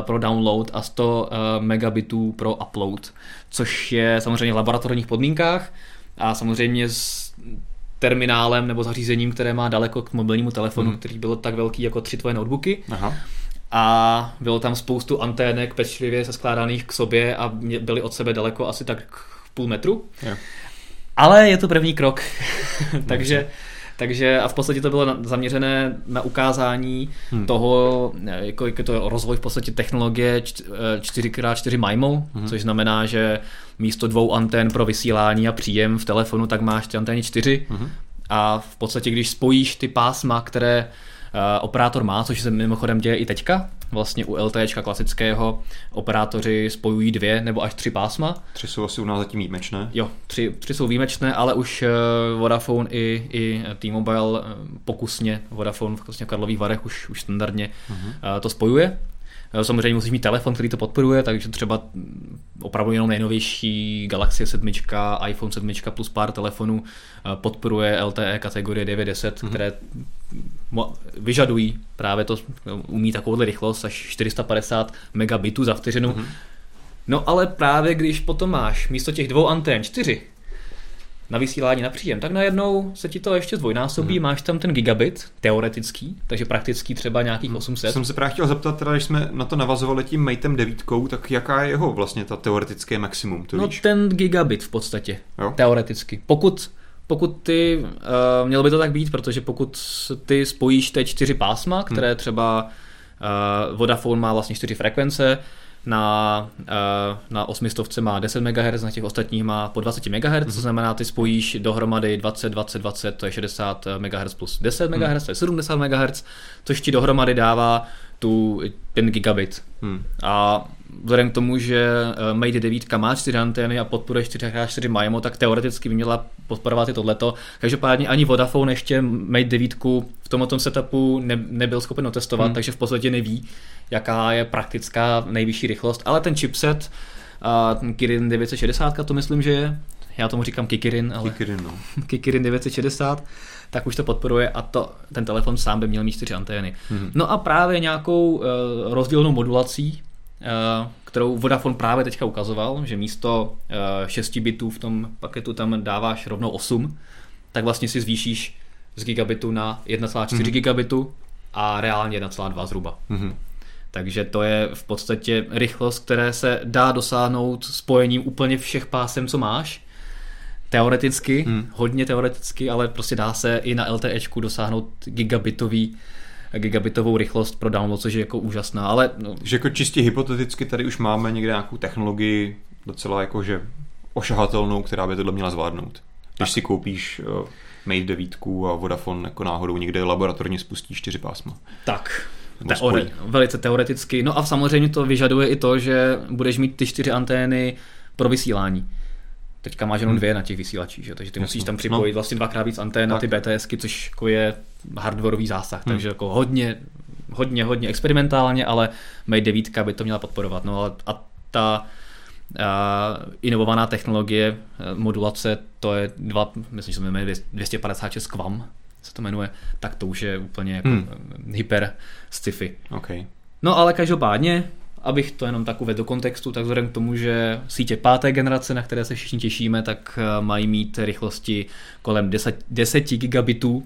Pro download a 100 megabitů pro upload, což je samozřejmě v laboratorních podmínkách a samozřejmě terminálem nebo zařízením, které má daleko k mobilnímu telefonu, hmm. který byl tak velký jako tři tvoje notebooky. Aha. A bylo tam spoustu antének pečlivě skládaných k sobě a byly od sebe daleko asi tak půl metru. Yeah. Ale je to první krok. Takže takže a v podstatě to bylo zaměřené na ukázání hmm. toho, jako, jako to rozvoj v podstatě technologie 4x4 MIMO, hmm. což znamená, že místo dvou antén pro vysílání a příjem v telefonu, tak máš ty antény čtyři. Hmm. A v podstatě, když spojíš ty pásma, které Eh, operátor má, což se mimochodem děje i teďka. Vlastně u LTE klasického operátoři spojují dvě nebo až tři pásma. Tři jsou asi u nás zatím výjimečné. Jo, tři, tři jsou výjimečné, ale už eh, Vodafone i, i T-Mobile eh, pokusně, Vodafone vlastně v Karlových Varech už, už standardně uh-huh. to spojuje. Samozřejmě musíš mít telefon, který to podporuje, takže třeba opravdu jenom nejnovější Galaxy 7, iPhone 7 plus pár telefonů podporuje LTE kategorie 910, mm-hmm. které vyžadují právě to, umí takovouhle rychlost až 450 megabitů za vteřinu. Mm-hmm. No ale právě když potom máš místo těch dvou antén čtyři na vysílání na příjem, tak najednou se ti to ještě zdvojnásobí, hmm. máš tam ten gigabit, teoretický, takže prakticky třeba nějakých hmm. 800. Jsem se právě chtěl zeptat, teda, když jsme na to navazovali tím Mateem 9, tak jaká je jeho vlastně ta teoretické maximum? To no víš? ten gigabit v podstatě, jo? teoreticky. Pokud pokud ty, uh, mělo by to tak být, protože pokud ty spojíš ty čtyři pásma, které hmm. třeba uh, Vodafone má vlastně čtyři frekvence, na, uh, na 800 má 10 MHz, na těch ostatních má po 20 MHz, mm-hmm. to znamená, ty spojíš dohromady 20, 20, 20, to je 60 MHz plus 10 MHz, mm. to je 70 MHz, což ti dohromady dává tu, ten gigabit. Hmm. A vzhledem k tomu, že eh, Mate 9 má 4 antény a podporuje 4x4 MIMO, tak teoreticky by měla podporovat i tohleto. Každopádně ani Vodafone ještě Mate 9 v tomto setupu ne, nebyl schopen otestovat, hmm. takže v podstatě neví, jaká je praktická nejvyšší rychlost, ale ten chipset a ten Kirin 960, to myslím, že je, já tomu říkám Kikirin, ale Kikirin, no. Kikirin 960, tak už to podporuje a to, ten telefon sám by měl mít čtyři antény. Hmm. No a právě nějakou uh, rozdílnou modulací, kterou Vodafone právě teďka ukazoval, že místo uh, 6 bitů v tom paketu tam dáváš rovnou 8, tak vlastně si zvýšíš z gigabitu na 1,4 hmm. gigabitu a reálně 1,2 zhruba. Hmm. Takže to je v podstatě rychlost, které se dá dosáhnout spojením úplně všech pásem, co máš teoreticky, hmm. hodně teoreticky, ale prostě dá se i na LTEčku dosáhnout gigabitový gigabitovou rychlost pro download, což je jako úžasná, ale... No. Že jako čistě hypoteticky tady už máme někde nějakou technologii docela jako, že ošahatelnou, která by tohle měla zvládnout. Když tak. si koupíš uh, Mate 9 a Vodafone jako náhodou někde laboratorně spustí čtyři pásma. Tak, Teore- velice teoreticky. No a samozřejmě to vyžaduje i to, že budeš mít ty čtyři antény pro vysílání. Teďka máš jenom hmm. dvě na těch vysílačích, že? takže ty musíš tam připojit no. vlastně dvakrát víc antén na ty BTSky, což jako je hardwareový zásah, hmm. takže jako hodně, hodně, hodně experimentálně, ale Mate 9 by to měla podporovat. No a, a ta a inovovaná technologie modulace, to je dva, myslím, že se jmenuje 256 QAM, se to jmenuje, tak to už je úplně jako hmm. hyper sci-fi. Okay. No ale každopádně, Abych to jenom tak uvedl do kontextu, tak vzhledem k tomu, že sítě páté generace, na které se všichni těšíme, tak eh, mají mít rychlosti kolem 10, 10 gigabitů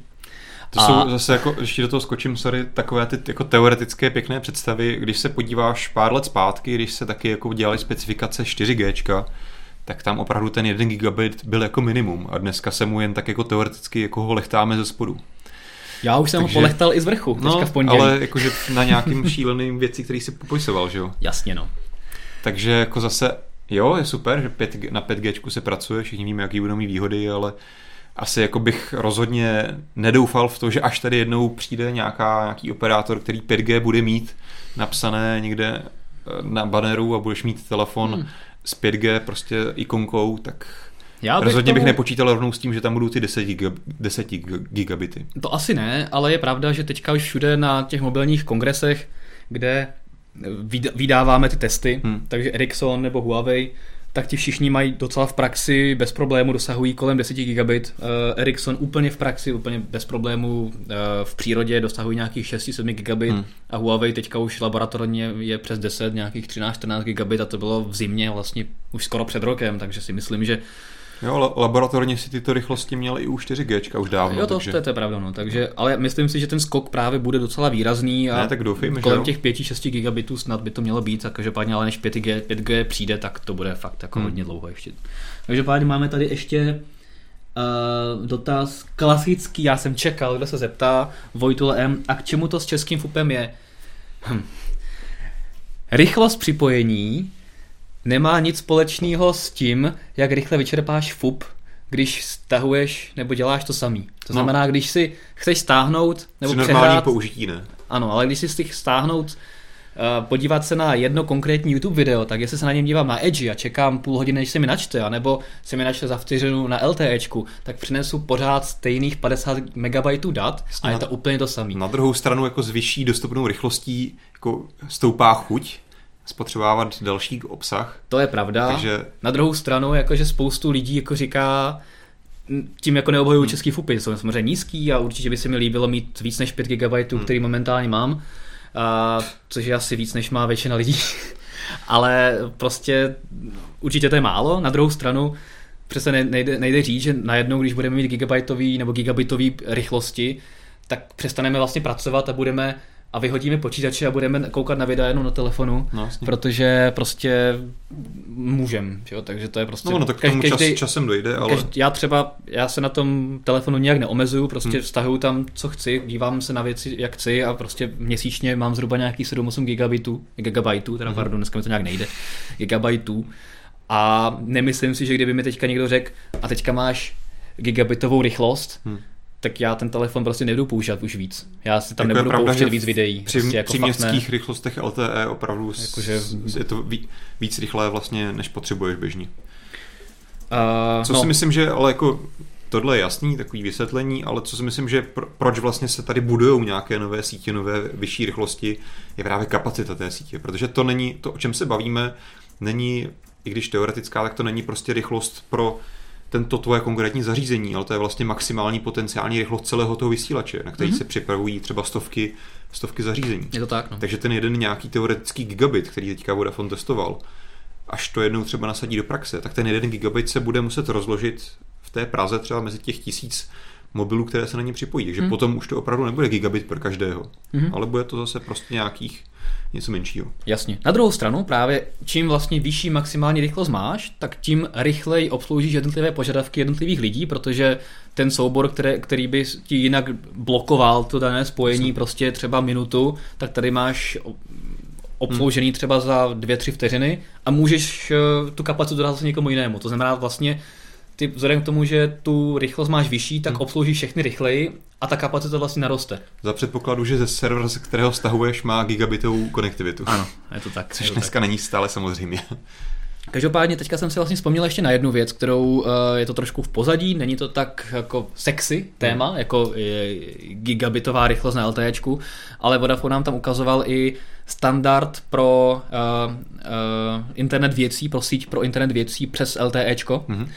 to a... jsou zase jako, ještě do toho skočím, sorry, takové ty jako teoretické pěkné představy, když se podíváš pár let zpátky, když se taky jako dělali specifikace 4G, tak tam opravdu ten 1 gigabit byl jako minimum a dneska se mu jen tak jako teoreticky jako ho lechtáme ze spodu. Já už jsem Takže, ho polechtal i z vrchu, no, v pondělí. ale jakože na nějakým šíleným věci, který si popisoval, že jo? Jasně, no. Takže jako zase, jo, je super, že 5, na 5G se pracuje, všichni víme, jaký budou mít výhody, ale asi jako bych rozhodně nedoufal v to, že až tady jednou přijde nějaká, nějaký operátor, který 5G bude mít napsané někde eh, na banneru a budeš mít telefon hmm. s 5G prostě ikonkou, tak já bych Rozhodně tomu... bych nepočítal rovnou s tím, že tam budou ty 10, giga, 10 gigabity. To asi ne, ale je pravda, že teďka už všude na těch mobilních kongresech, kde vydáváme ty testy, hmm. takže Ericsson nebo Huawei, tak ti všichni mají docela v praxi bez problému, dosahují kolem 10 gigabit. Uh, Ericsson úplně v praxi, úplně bez problému uh, v přírodě dosahují nějakých 6-7 gigabit hmm. a Huawei teďka už laboratorně je přes 10, nějakých 13-14 gigabit a to bylo v zimě vlastně už skoro před rokem, takže si myslím, že Jo, laboratorně si tyto rychlosti měly i u 4G už dávno. Jo, to, takže... to, to je pravda, no. Takže, ale myslím si, že ten skok právě bude docela výrazný a ne, tak doufejme, kolem těch 5-6 gigabitů snad by to mělo být, a každopádně ale než 5G, 5G přijde, tak to bude fakt jako hmm. hodně dlouho ještě. Každopádně máme tady ještě uh, dotaz klasický, já jsem čekal, kdo se zeptá, Vojtule M, a k čemu to s českým FUPem je? Hm. Rychlost připojení nemá nic společného s tím, jak rychle vyčerpáš FUP, když stahuješ nebo děláš to samý. To no. znamená, no. když si chceš stáhnout nebo Při přehrát... použití ne. Ano, ale když si chceš stáhnout uh, podívat se na jedno konkrétní YouTube video, tak jestli se na něm dívám na Edge a čekám půl hodiny, než se mi načte, anebo se mi načte za vteřinu na LTEčku, tak přinesu pořád stejných 50 MB dat a je to úplně to samé. Na druhou stranu jako s vyšší dostupnou rychlostí jako stoupá chuť spotřebovávat další obsah. To je pravda. Takže... Na druhou stranu, jakože spoustu lidí jako říká, tím jako neobhajuju hmm. český fupy, jsou samozřejmě nízký a určitě by se mi líbilo mít víc než 5 GB, hmm. který momentálně mám, a, což je asi víc, než má většina lidí. Ale prostě určitě to je málo. Na druhou stranu přece nejde, nejde říct, že najednou, když budeme mít gigabajtový nebo gigabitový rychlosti, tak přestaneme vlastně pracovat a budeme a vyhodíme počítače a budeme koukat na videa jenom na telefonu, no, protože prostě můžem, jo? takže to je prostě... No, no tak k tomu každý, čas, časem dojde, ale... Každý, já třeba, já se na tom telefonu nějak neomezuju, prostě hmm. vztahuju tam, co chci, dívám se na věci, jak chci a prostě měsíčně mám zhruba nějaký 7-8 gigabitů, gigabajtů, teda hmm. pardon, dneska mi to nějak nejde, gigabajtů a nemyslím si, že kdyby mi teďka někdo řekl, a teďka máš gigabitovou rychlost, hmm tak já ten telefon prostě nebudu používat už víc. Já si tam jako nebudu pravda, pouštět víc videí. Při, prostě jako při městských rychlostech LTE opravdu Jakože... je to víc rychlé vlastně, než potřebuješ běžně. Uh, Co no. si myslím, že ale jako tohle je jasný, takový vysvětlení, ale co si myslím, že pro, proč vlastně se tady budují nějaké nové sítě, nové vyšší rychlosti, je právě kapacita té sítě, protože to není, to o čem se bavíme, není, i když teoretická, tak to není prostě rychlost pro tento tvoje konkrétní zařízení, ale to je vlastně maximální potenciální rychlost celého toho vysílače, na který mm-hmm. se připravují třeba stovky, stovky zařízení. Je to tak, no. Takže ten jeden nějaký teoretický gigabit, který teďka Vodafone testoval, až to jednou třeba nasadí do praxe, tak ten jeden gigabit se bude muset rozložit v té Praze třeba mezi těch tisíc mobilů, které se na ně připojí. Takže hmm. potom už to opravdu nebude gigabit pro každého, hmm. ale bude to zase prostě nějakých něco menšího. Jasně. Na druhou stranu právě čím vlastně vyšší maximální rychlost máš, tak tím rychleji obsloužíš jednotlivé požadavky jednotlivých lidí, protože ten soubor, které, který by ti jinak blokoval to dané spojení Jasně. prostě třeba minutu, tak tady máš obsloužený hmm. třeba za dvě, tři vteřiny a můžeš eh, tu kapacitu dát zase někomu jinému. To znamená vlastně ty vzhledem k tomu, že tu rychlost máš vyšší, tak hmm. obsloužíš všechny rychleji a ta kapacita vlastně naroste. Za předpokladu, že ze servera, ze kterého stahuješ, má gigabitovou konektivitu. Ano, je to tak. Což to dneska tak. není stále samozřejmě. Každopádně teďka jsem si vlastně vzpomněl ještě na jednu věc, kterou uh, je to trošku v pozadí, není to tak jako sexy téma, hmm. jako gigabitová rychlost na LTEčku, ale Vodafone nám tam ukazoval i standard pro uh, uh, internet věcí, pro síť pro internet věcí přes LTEčko, hmm. uh,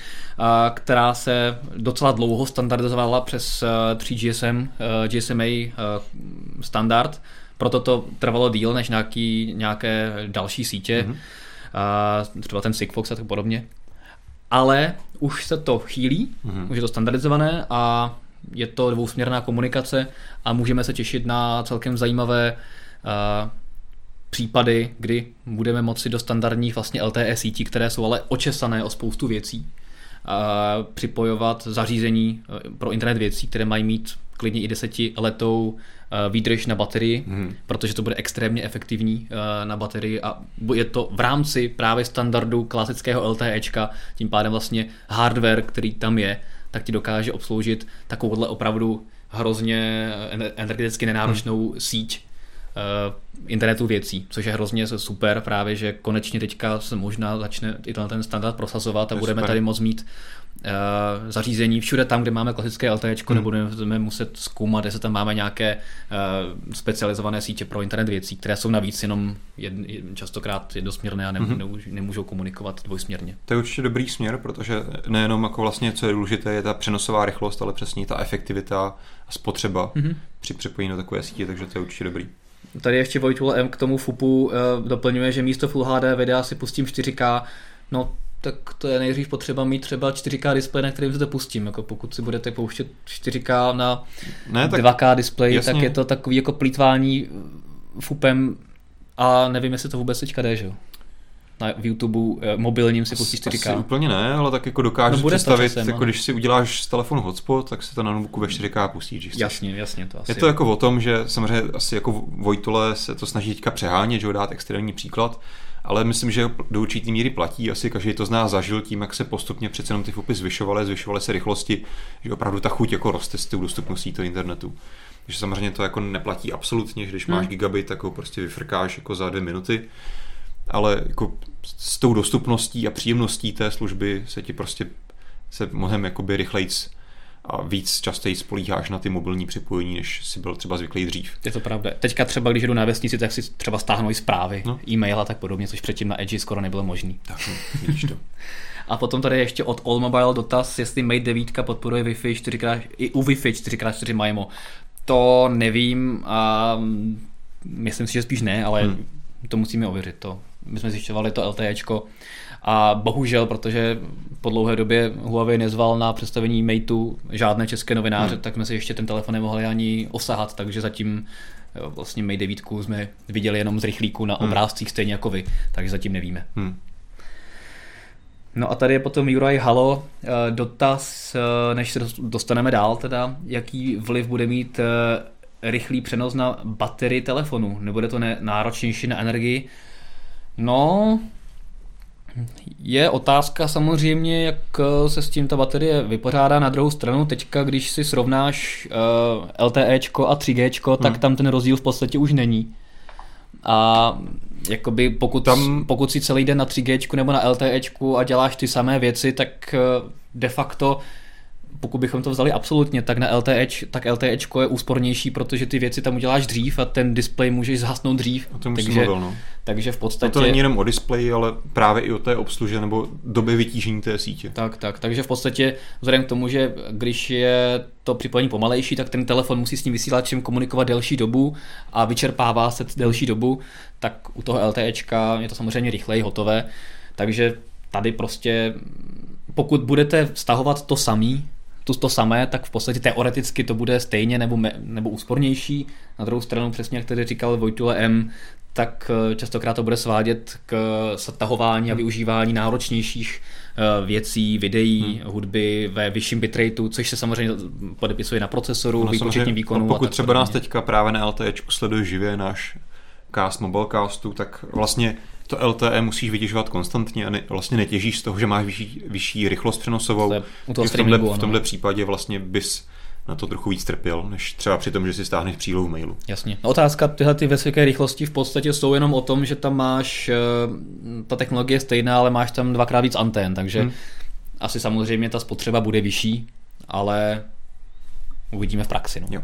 která se docela dlouho standardizovala přes uh, 3GSM, uh, GSMA uh, standard, proto to trvalo díl než nějaký, nějaké další sítě. Hmm třeba ten Sigfox a tak podobně. Ale už se to chýlí, mm-hmm. už je to standardizované a je to dvousměrná komunikace a můžeme se těšit na celkem zajímavé uh, případy, kdy budeme moci do standardních vlastně LTE sítí, které jsou ale očesané o spoustu věcí, uh, připojovat zařízení pro internet věcí, které mají mít klidně i desetiletou Eh, výdrž na baterii, hmm. protože to bude extrémně efektivní eh, na baterii a je to v rámci právě standardu klasického LTEčka, tím pádem vlastně hardware, který tam je, tak ti dokáže obsloužit takovouhle opravdu hrozně energeticky nenáročnou hmm. síť internetu věcí, což je hrozně super právě, že konečně teďka se možná začne i ten standard prosazovat a budeme super. tady moct mít zařízení všude tam, kde máme klasické LTE, hmm. nebudeme muset zkoumat, jestli tam máme nějaké uh, specializované sítě pro internet věcí, které jsou navíc jenom jed, častokrát jednosměrné a ne, hmm. nemůžou, komunikovat dvojsměrně. To je určitě dobrý směr, protože nejenom jako vlastně, co je důležité, je ta přenosová rychlost, ale přesně ta efektivita a spotřeba hmm. při připojení na takové sítě, takže to je určitě dobrý. Tady ještě Vojtula M k tomu FUPu uh, doplňuje, že místo Full HD videa si pustím 4K. No, tak to je nejdřív potřeba mít třeba 4K displej, na kterým se to pustím. Jako pokud si budete pouštět 4K na ne, tak 2K displej, jasně. tak je to takový jako plítvání FUPem a nevím, jestli to vůbec teďka jde, že jo? na YouTube eh, mobilním si pustíš 4K. Asi úplně ne, ale tak jako dokážeš no, představit, časem, jako když si uděláš z telefonu hotspot, tak se to na notebooku ve 4K pustí. Když jasně, jasně. To asi je to jako o tom, že samozřejmě asi jako Vojtole se to snaží teďka přehánět, že ho dát extrémní příklad, ale myslím, že do určitý míry platí. Asi každý to z nás zažil tím, jak se postupně přece jenom ty fupy zvyšovaly, zvyšovaly se rychlosti, že opravdu ta chuť jako roste s tou dostupností toho internetu. Takže samozřejmě to jako neplatí absolutně, že když máš hmm. gigabit, tak ho prostě vyfrkáš jako za dvě minuty ale jako s tou dostupností a příjemností té služby se ti prostě se mnohem jakoby rychlejc a víc častěji spolíháš na ty mobilní připojení, než si byl třeba zvyklý dřív. Je to pravda. Teďka třeba, když jdu na vesnici, tak si třeba stáhnu i zprávy, no. e-mail a tak podobně, což předtím na Edge skoro nebylo možné. Tak, no, vidíš to. a potom tady ještě od All Mobile dotaz, jestli Mate 9 podporuje Wi-Fi 4x, i u Wi-Fi 4x4 MIMO. To nevím a myslím si, že spíš ne, ale hmm. to musíme ověřit. To my jsme zjišťovali to LTEčko a bohužel, protože po dlouhé době Huawei nezval na představení Mateu žádné české novináře, hmm. tak jsme si ještě ten telefon nemohli ani osahat, takže zatím vlastně Mate 9 jsme viděli jenom z rychlíku na hmm. obrázcích stejně jako vy, takže zatím nevíme. Hmm. No a tady je potom Juraj Halo eh, dotaz, eh, než se dostaneme dál teda, jaký vliv bude mít eh, rychlý přenos na baterii telefonu. Nebude to náročnější na energii? No, je otázka samozřejmě, jak eh, se s tím ta baterie vypořádá. Na druhou stranu, teďka, když si srovnáš eh, LTEčko a 3Gčko, hmm. tak tam ten rozdíl v podstatě už není. A jakoby pokud, tam... pokud si celý den na 3Gčku nebo na LTEčku a děláš ty samé věci, tak uh, de facto pokud bychom to vzali absolutně, tak na LTE, tak LTE je úspornější, protože ty věci tam uděláš dřív a ten displej můžeš zhasnout dřív. O tom takže, mluvil, no. takže v podstatě... No to není jenom o displeji, ale právě i o té obsluže nebo době vytížení té sítě. Tak, tak, takže v podstatě vzhledem k tomu, že když je to připojení pomalejší, tak ten telefon musí s tím vysílačem komunikovat delší dobu a vyčerpává se delší dobu, tak u toho LTE je to samozřejmě rychleji hotové, takže tady prostě pokud budete stahovat to samý, to, to samé, tak v podstatě teoreticky to bude stejně nebo, me, nebo úspornější. Na druhou stranu, přesně jak tady říkal Vojtule M, tak eh, častokrát to bude svádět k stahování a využívání náročnějších eh, věcí, videí, hmm. hudby ve vyšším bitrateu, což se samozřejmě podepisuje na procesoru, no, výpočetním výkonu. Pokud třeba nás teďka právě na LTE sleduje živě náš cast mobilecastu, tak vlastně to LTE musíš vytěžovat konstantně a ne, vlastně netěžíš z toho, že máš vyšší, vyšší rychlost přenosovou. U toho v, tomhle, v tomhle případě vlastně bys na to trochu víc trpěl, než třeba při tom, že si stáhneš přílohu mailu. Jasně. No, otázka tyhle ty vysoké rychlosti v podstatě jsou jenom o tom, že tam máš, eh, ta technologie je stejná, ale máš tam dvakrát víc antén, takže hmm. asi samozřejmě ta spotřeba bude vyšší, ale uvidíme v praxi. No. Jo.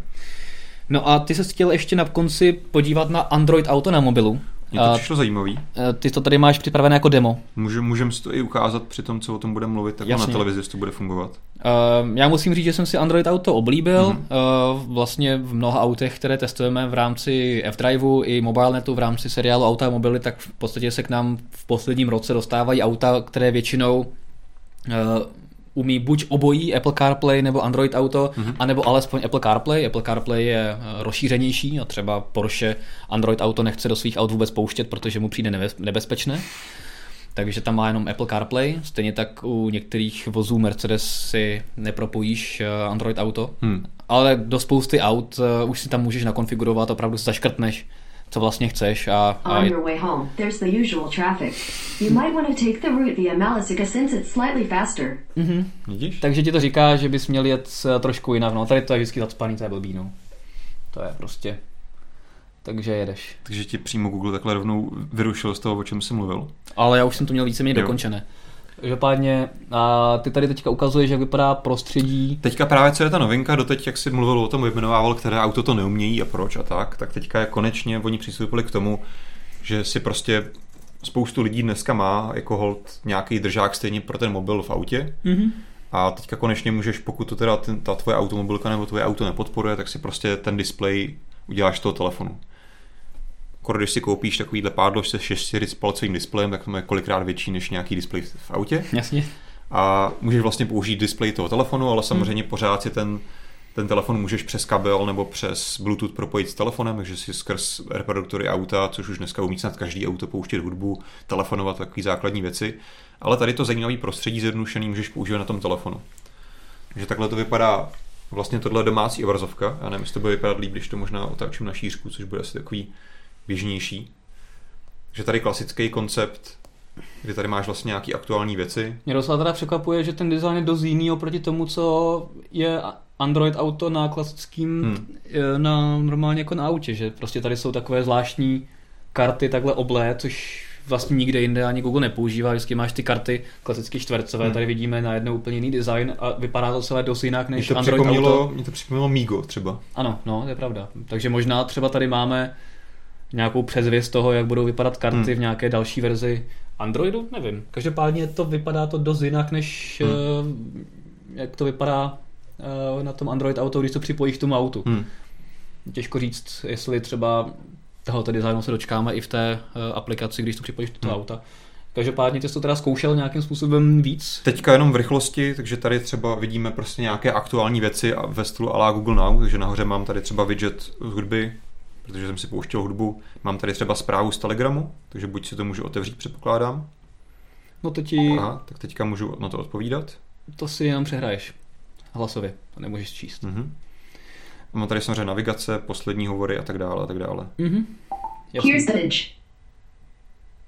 No a ty se chtěl ještě na konci podívat na Android Auto na mobilu. Mě to přišlo zajímavý. Ty to tady máš připravené jako demo. Můžeme můžem si to i ukázat při tom, co o tom budeme mluvit, tak na televizi, jestli to bude fungovat. Uh, já musím říct, že jsem si Android Auto oblíbil. Mm-hmm. Uh, vlastně v mnoha autech, které testujeme v rámci F-Driveu i MobileNetu v rámci seriálu Auta a mobily, tak v podstatě se k nám v posledním roce dostávají auta, které většinou umí buď obojí Apple CarPlay nebo Android Auto, mm-hmm. anebo alespoň Apple CarPlay. Apple CarPlay je eh, rozšířenější a třeba Porsche Android Auto nechce do svých aut vůbec pouštět, protože mu přijde nebezpečné. Takže tam má jenom Apple CarPlay, stejně tak u některých vozů Mercedes si nepropojíš eh, Android Auto, hmm. ale do spousty aut eh, už si tam můžeš nakonfigurovat, opravdu zaškrtneš co vlastně chceš a, a On your way home, there's the usual traffic. You might want to take the route via Malasica since it's slightly faster. Vidíš? takže ti to říká, že bys měl jet eh, trošku jinak, no tady to je vždycky zacpaný, to je blbý, no. To je prostě, takže jedeš. Takže ti přímo Google takhle rovnou vyrušil z toho, o čem jsi mluvil. Ale já už jsem to měl víceméně Jo. dokončené. Každopádně, a ty tady teďka ukazuješ, jak vypadá prostředí. Teďka právě co je ta novinka, doteď jak jsi mluvil o tom, vyjmenovával, které auto to neumějí a proč a tak, tak teďka je konečně oni přistoupili k tomu, že si prostě spoustu lidí dneska má jako hold nějaký držák stejně pro ten mobil v autě. Mhm. A teďka konečně můžeš, pokud to teda ten, ta tvoje automobilka nebo tvoje auto nepodporuje, tak si prostě ten displej uděláš z toho telefonu. Kor, když si koupíš takovýhle pádlo se 6 palcovým displejem, tak to je kolikrát větší než nějaký displej v autě. Jasně. A můžeš vlastně použít displej toho telefonu, ale samozřejmě hmm. pořád si ten, ten telefon můžeš přes kabel nebo přes Bluetooth propojit s telefonem, takže si skrz reproduktory auta, což už dneska umí snad každý auto pouštět hudbu, telefonovat, takové základní věci. Ale tady to zajímavé prostředí zjednodušený můžeš používat na tom telefonu. Takže takhle to vypadá vlastně tohle domácí obrazovka. Já nevím, jestli to bude vypadat líp, když to možná otáčím na šířku, což bude asi takový běžnější. Takže tady klasický koncept, kdy tady máš vlastně nějaký aktuální věci, Mě docela teda překvapuje, že ten design je dost jiný oproti tomu, co je Android Auto na klasickým, Hmm. hmm. na normálně jako na autě, že prostě tady jsou takové zvláštní karty takhle oblé, což vlastně nikde jinde ani Google nepoužívá, vždycky máš ty karty klasicky čtvercové, Hmm. tady vidíme na jednou úplně jiný design a vypadá to celé dost jinak Mě než to, Android Auto. mě to připomnělo Migo třeba. Ano, no, to je pravda. Takže možná třeba tady máme nějakou předzvěst toho, jak budou vypadat karty Hmm. v nějaké další verzi Androidu, nevím. Každopádně to vypadá to dost jinak, než Hmm. hmm. jak to vypadá eh, na tom Android Auto, když to připojíš k tomu autu. Hmm. Těžko říct, jestli třeba tohoto designu se dočkáme i v té eh, aplikaci, když to připojíš do toho Hmm. auta. Každopádně ty jsi to teda zkoušel nějakým způsobem víc. Teďka jenom v rychlosti, takže tady třeba vidíme prostě nějaké aktuální věci a ve stylu ala Google Now, takže nahoře mám tady třeba widget z hudby, protože jsem si pouštěl hudbu. Mám tady třeba zprávu z Telegramu, takže buď si to můžu otevřít, předpokládám. No to ti, Aha, tak teďka můžu na to odpovídat. to si jenom přehraješ hlasově, to nemůžeš číst. Mhm. A mám tady samozřejmě navigace, poslední hovory a tak dále a tak dále. Mhm. Jasný. Here's the.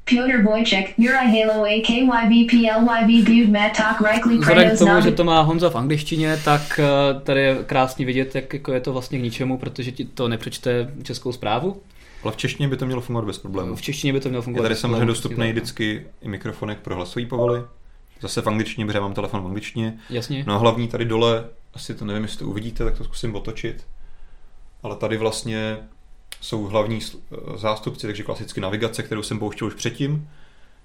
Piotr Wojciech, Uri Halo AKYVPLYV Bud Matok Reichly Vzhledem k tomu, že to má Honza v angličtině, tak eh, tady je krásně vidět, jak jako je to vlastně k ničemu, protože ti to nepřečte českou zprávu. Ale v češtině by to mělo fungovat bez problémů. V češtině by to mělo Je fungovat. tady bez samozřejmě dostupný vždycky i mikrofonek pro hlasový povoly. Zase v angličtině, protože mám telefon v angličtině. Jasně. No a hlavní tady dole, asi to nevím, jestli to uvidíte, tak to zkusím otočit. Ale tady vlastně jsou hlavní zástupci, takže klasicky navigace, kterou jsem pouštěl už předtím.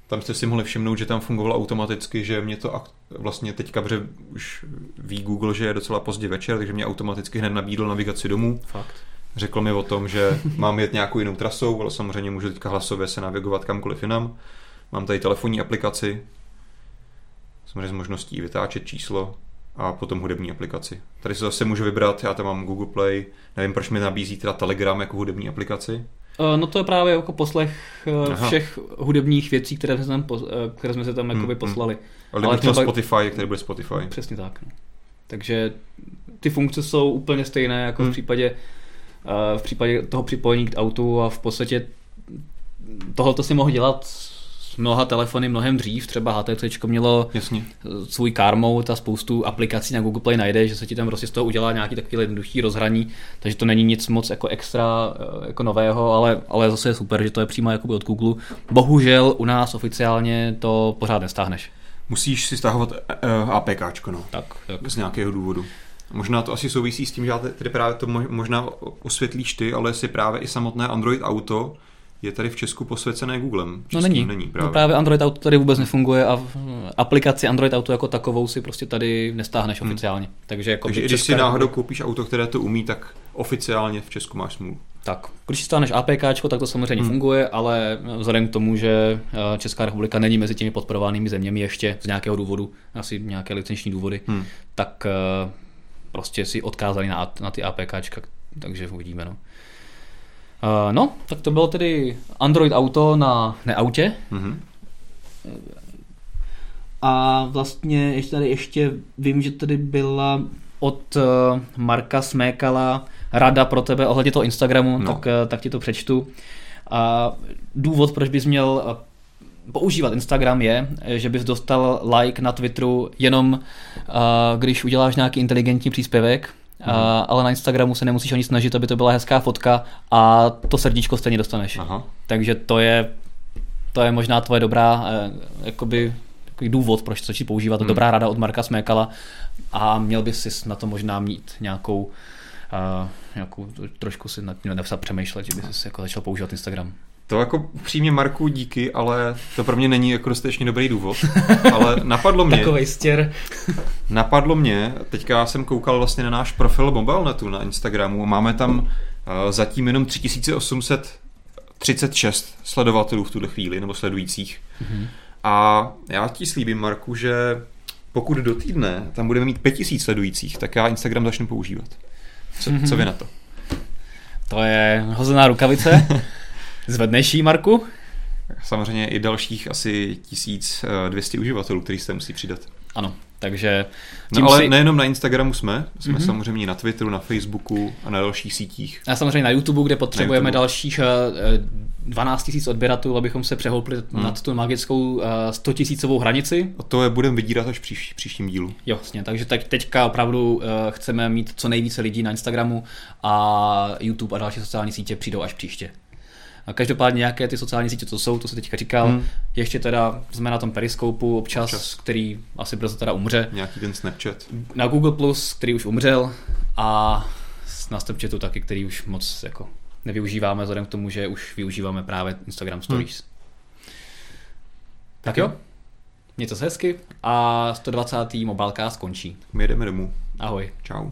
Tam jste si mohli všimnout, že tam fungovalo automaticky, že mě to vlastně teďka, protože už ví Google, že je docela pozdě večer, takže mě automaticky hned nabídl navigaci domů. Fakt. Řekl mi o tom, že mám jet nějakou jinou trasou, ale samozřejmě můžu teďka hlasově se navigovat kamkoliv jinam. Mám tady telefonní aplikaci, samozřejmě s možností vytáčet číslo a potom hudební aplikaci. Tady se zase můžu vybrat, já tam mám Google Play, nevím, proč mi nabízí teda Telegram jako hudební aplikaci. Eh, No to je právě jako poslech eh, Aha. všech hudebních věcí, které jsme, tam, eh, které jsme se tam Hmm, jakoby hmm. poslali. Ale, Ale ale třeba... třeba- Spotify, který bude Spotify. Přesně tak. No. Takže ty funkce jsou úplně stejné jako Hmm. v případě v případě toho připojení k autu a v podstatě tohoto si mohl dělat s mnoha telefony mnohem dřív, třeba HTC mělo Jasně. eh, svůj car mode a spoustu aplikací na Google Play najde, že se ti tam prostě z toho udělá nějaký takový jednoduchý rozhraní, takže to není nic moc jako extra eh, jako nového, ale, ale zase je super, že to je přímo jakoby od Google. Bohužel u nás oficiálně to pořád nestáhneš. Musíš si stahovat uh, APKčko, no. Tak, tak. Z nějakého důvodu. Možná to asi souvisí s tím, že já tedy právě to mo- možná osvětlíš ty, ale si právě i samotné Android Auto je tady v Česku posvěcené Googlem. No Českým není. není právě. No právě Android Auto tady vůbec nefunguje a v- aplikaci Android Auto jako takovou si prostě tady nestáhneš Hmm. oficiálně. Takže, jako Takže když si náhodou koupíš auto, které to umí, tak oficiálně v Česku máš smůlu. Tak, když si stáhneš APK, tak to samozřejmě Hmm. hmm. funguje, ale vzhledem k tomu, že eh, Česká republika není mezi těmi podporovanými zeměmi ještě z nějakého důvodu, asi nějaké licenční důvody, Hmm. tak eh, prostě si odkázali na, na ty APK, takže uvidíme. No. Uh, no, tak to bylo tedy Android Auto na neautě. Mhm. A vlastně ještě tady ještě vím, že tady byla od uh, Marka Smékala rada pro tebe ohledně toho Instagramu, No. tak, eh, tak ti to přečtu. A důvod, proč bys měl eh, používat Instagram je, eh, že bys dostal like na Twitteru jenom eh, když uděláš nějaký inteligentní příspěvek, A, ale na Instagramu se nemusíš ani snažit, aby to byla hezká fotka a to srdíčko stejně dostaneš. Aha. Takže to je, to je možná tvoje dobrá eh, jakoby, takový důvod, proč to začít používat. Hmm. Dobrá rada od Marka Smékala a měl bys si na to možná mít nějakou, uh, nějakou trošku si nad tím nepsat přemýšlet, že bys si jako začal používat Instagram. To jako upřímně Marku díky, ale to pro mě není jako dostatečně dobrý důvod. Ale napadlo mě, Takovej stěr. napadlo mě, teďka jsem koukal vlastně na náš profil Mobilenetu na Instagramu a máme tam uh, zatím jenom 3836 sledovatelů v tuhle chvíli, nebo sledujících. Mhm. A já ti slíbím, Marku, že pokud do týdne tam budeme mít 5000 sledujících, tak já Instagram začnu používat. Co, co vy na to? To je hozená rukavice. Zvedneš jí, Marku? Samozřejmě i dalších asi 1200 uživatelů, který se musí přidat. Ano, takže No ale si... nejenom na Instagramu jsme, jsme Mhm. mm-hmm. samozřejmě na Twitteru, na Facebooku a na dalších sítích. A samozřejmě na YouTube, kde potřebujeme YouTube. dalších eh, 12 000 odběratelů, abychom se přehoupli Hmm. nad tu magickou eh, 100 tisícovou hranici. A to je budeme vydírat až v příš, příštím dílu. Jo, jasně, takže teď, teďka opravdu uh, chceme mít co nejvíce lidí na Instagramu a YouTube a další sociální sítě přijdou až příště. A každopádně nějaké ty sociální sítě, co jsou, to se teďka říkal. Hmm. Hmm. Ještě teda jsme na tom Periskoupu občas, Občas. který asi brzo teda umře. Nějaký ten Snapchat. Na Google+, Plus, který už umřel a na Snapchatu taky, který už moc jako nevyužíváme, vzhledem k tomu, že už využíváme právě Instagram Stories. Hmm. Tak jo, mějte se hezky a 120. Mobilecast skončí. My jedeme domů. Ahoj. Čau.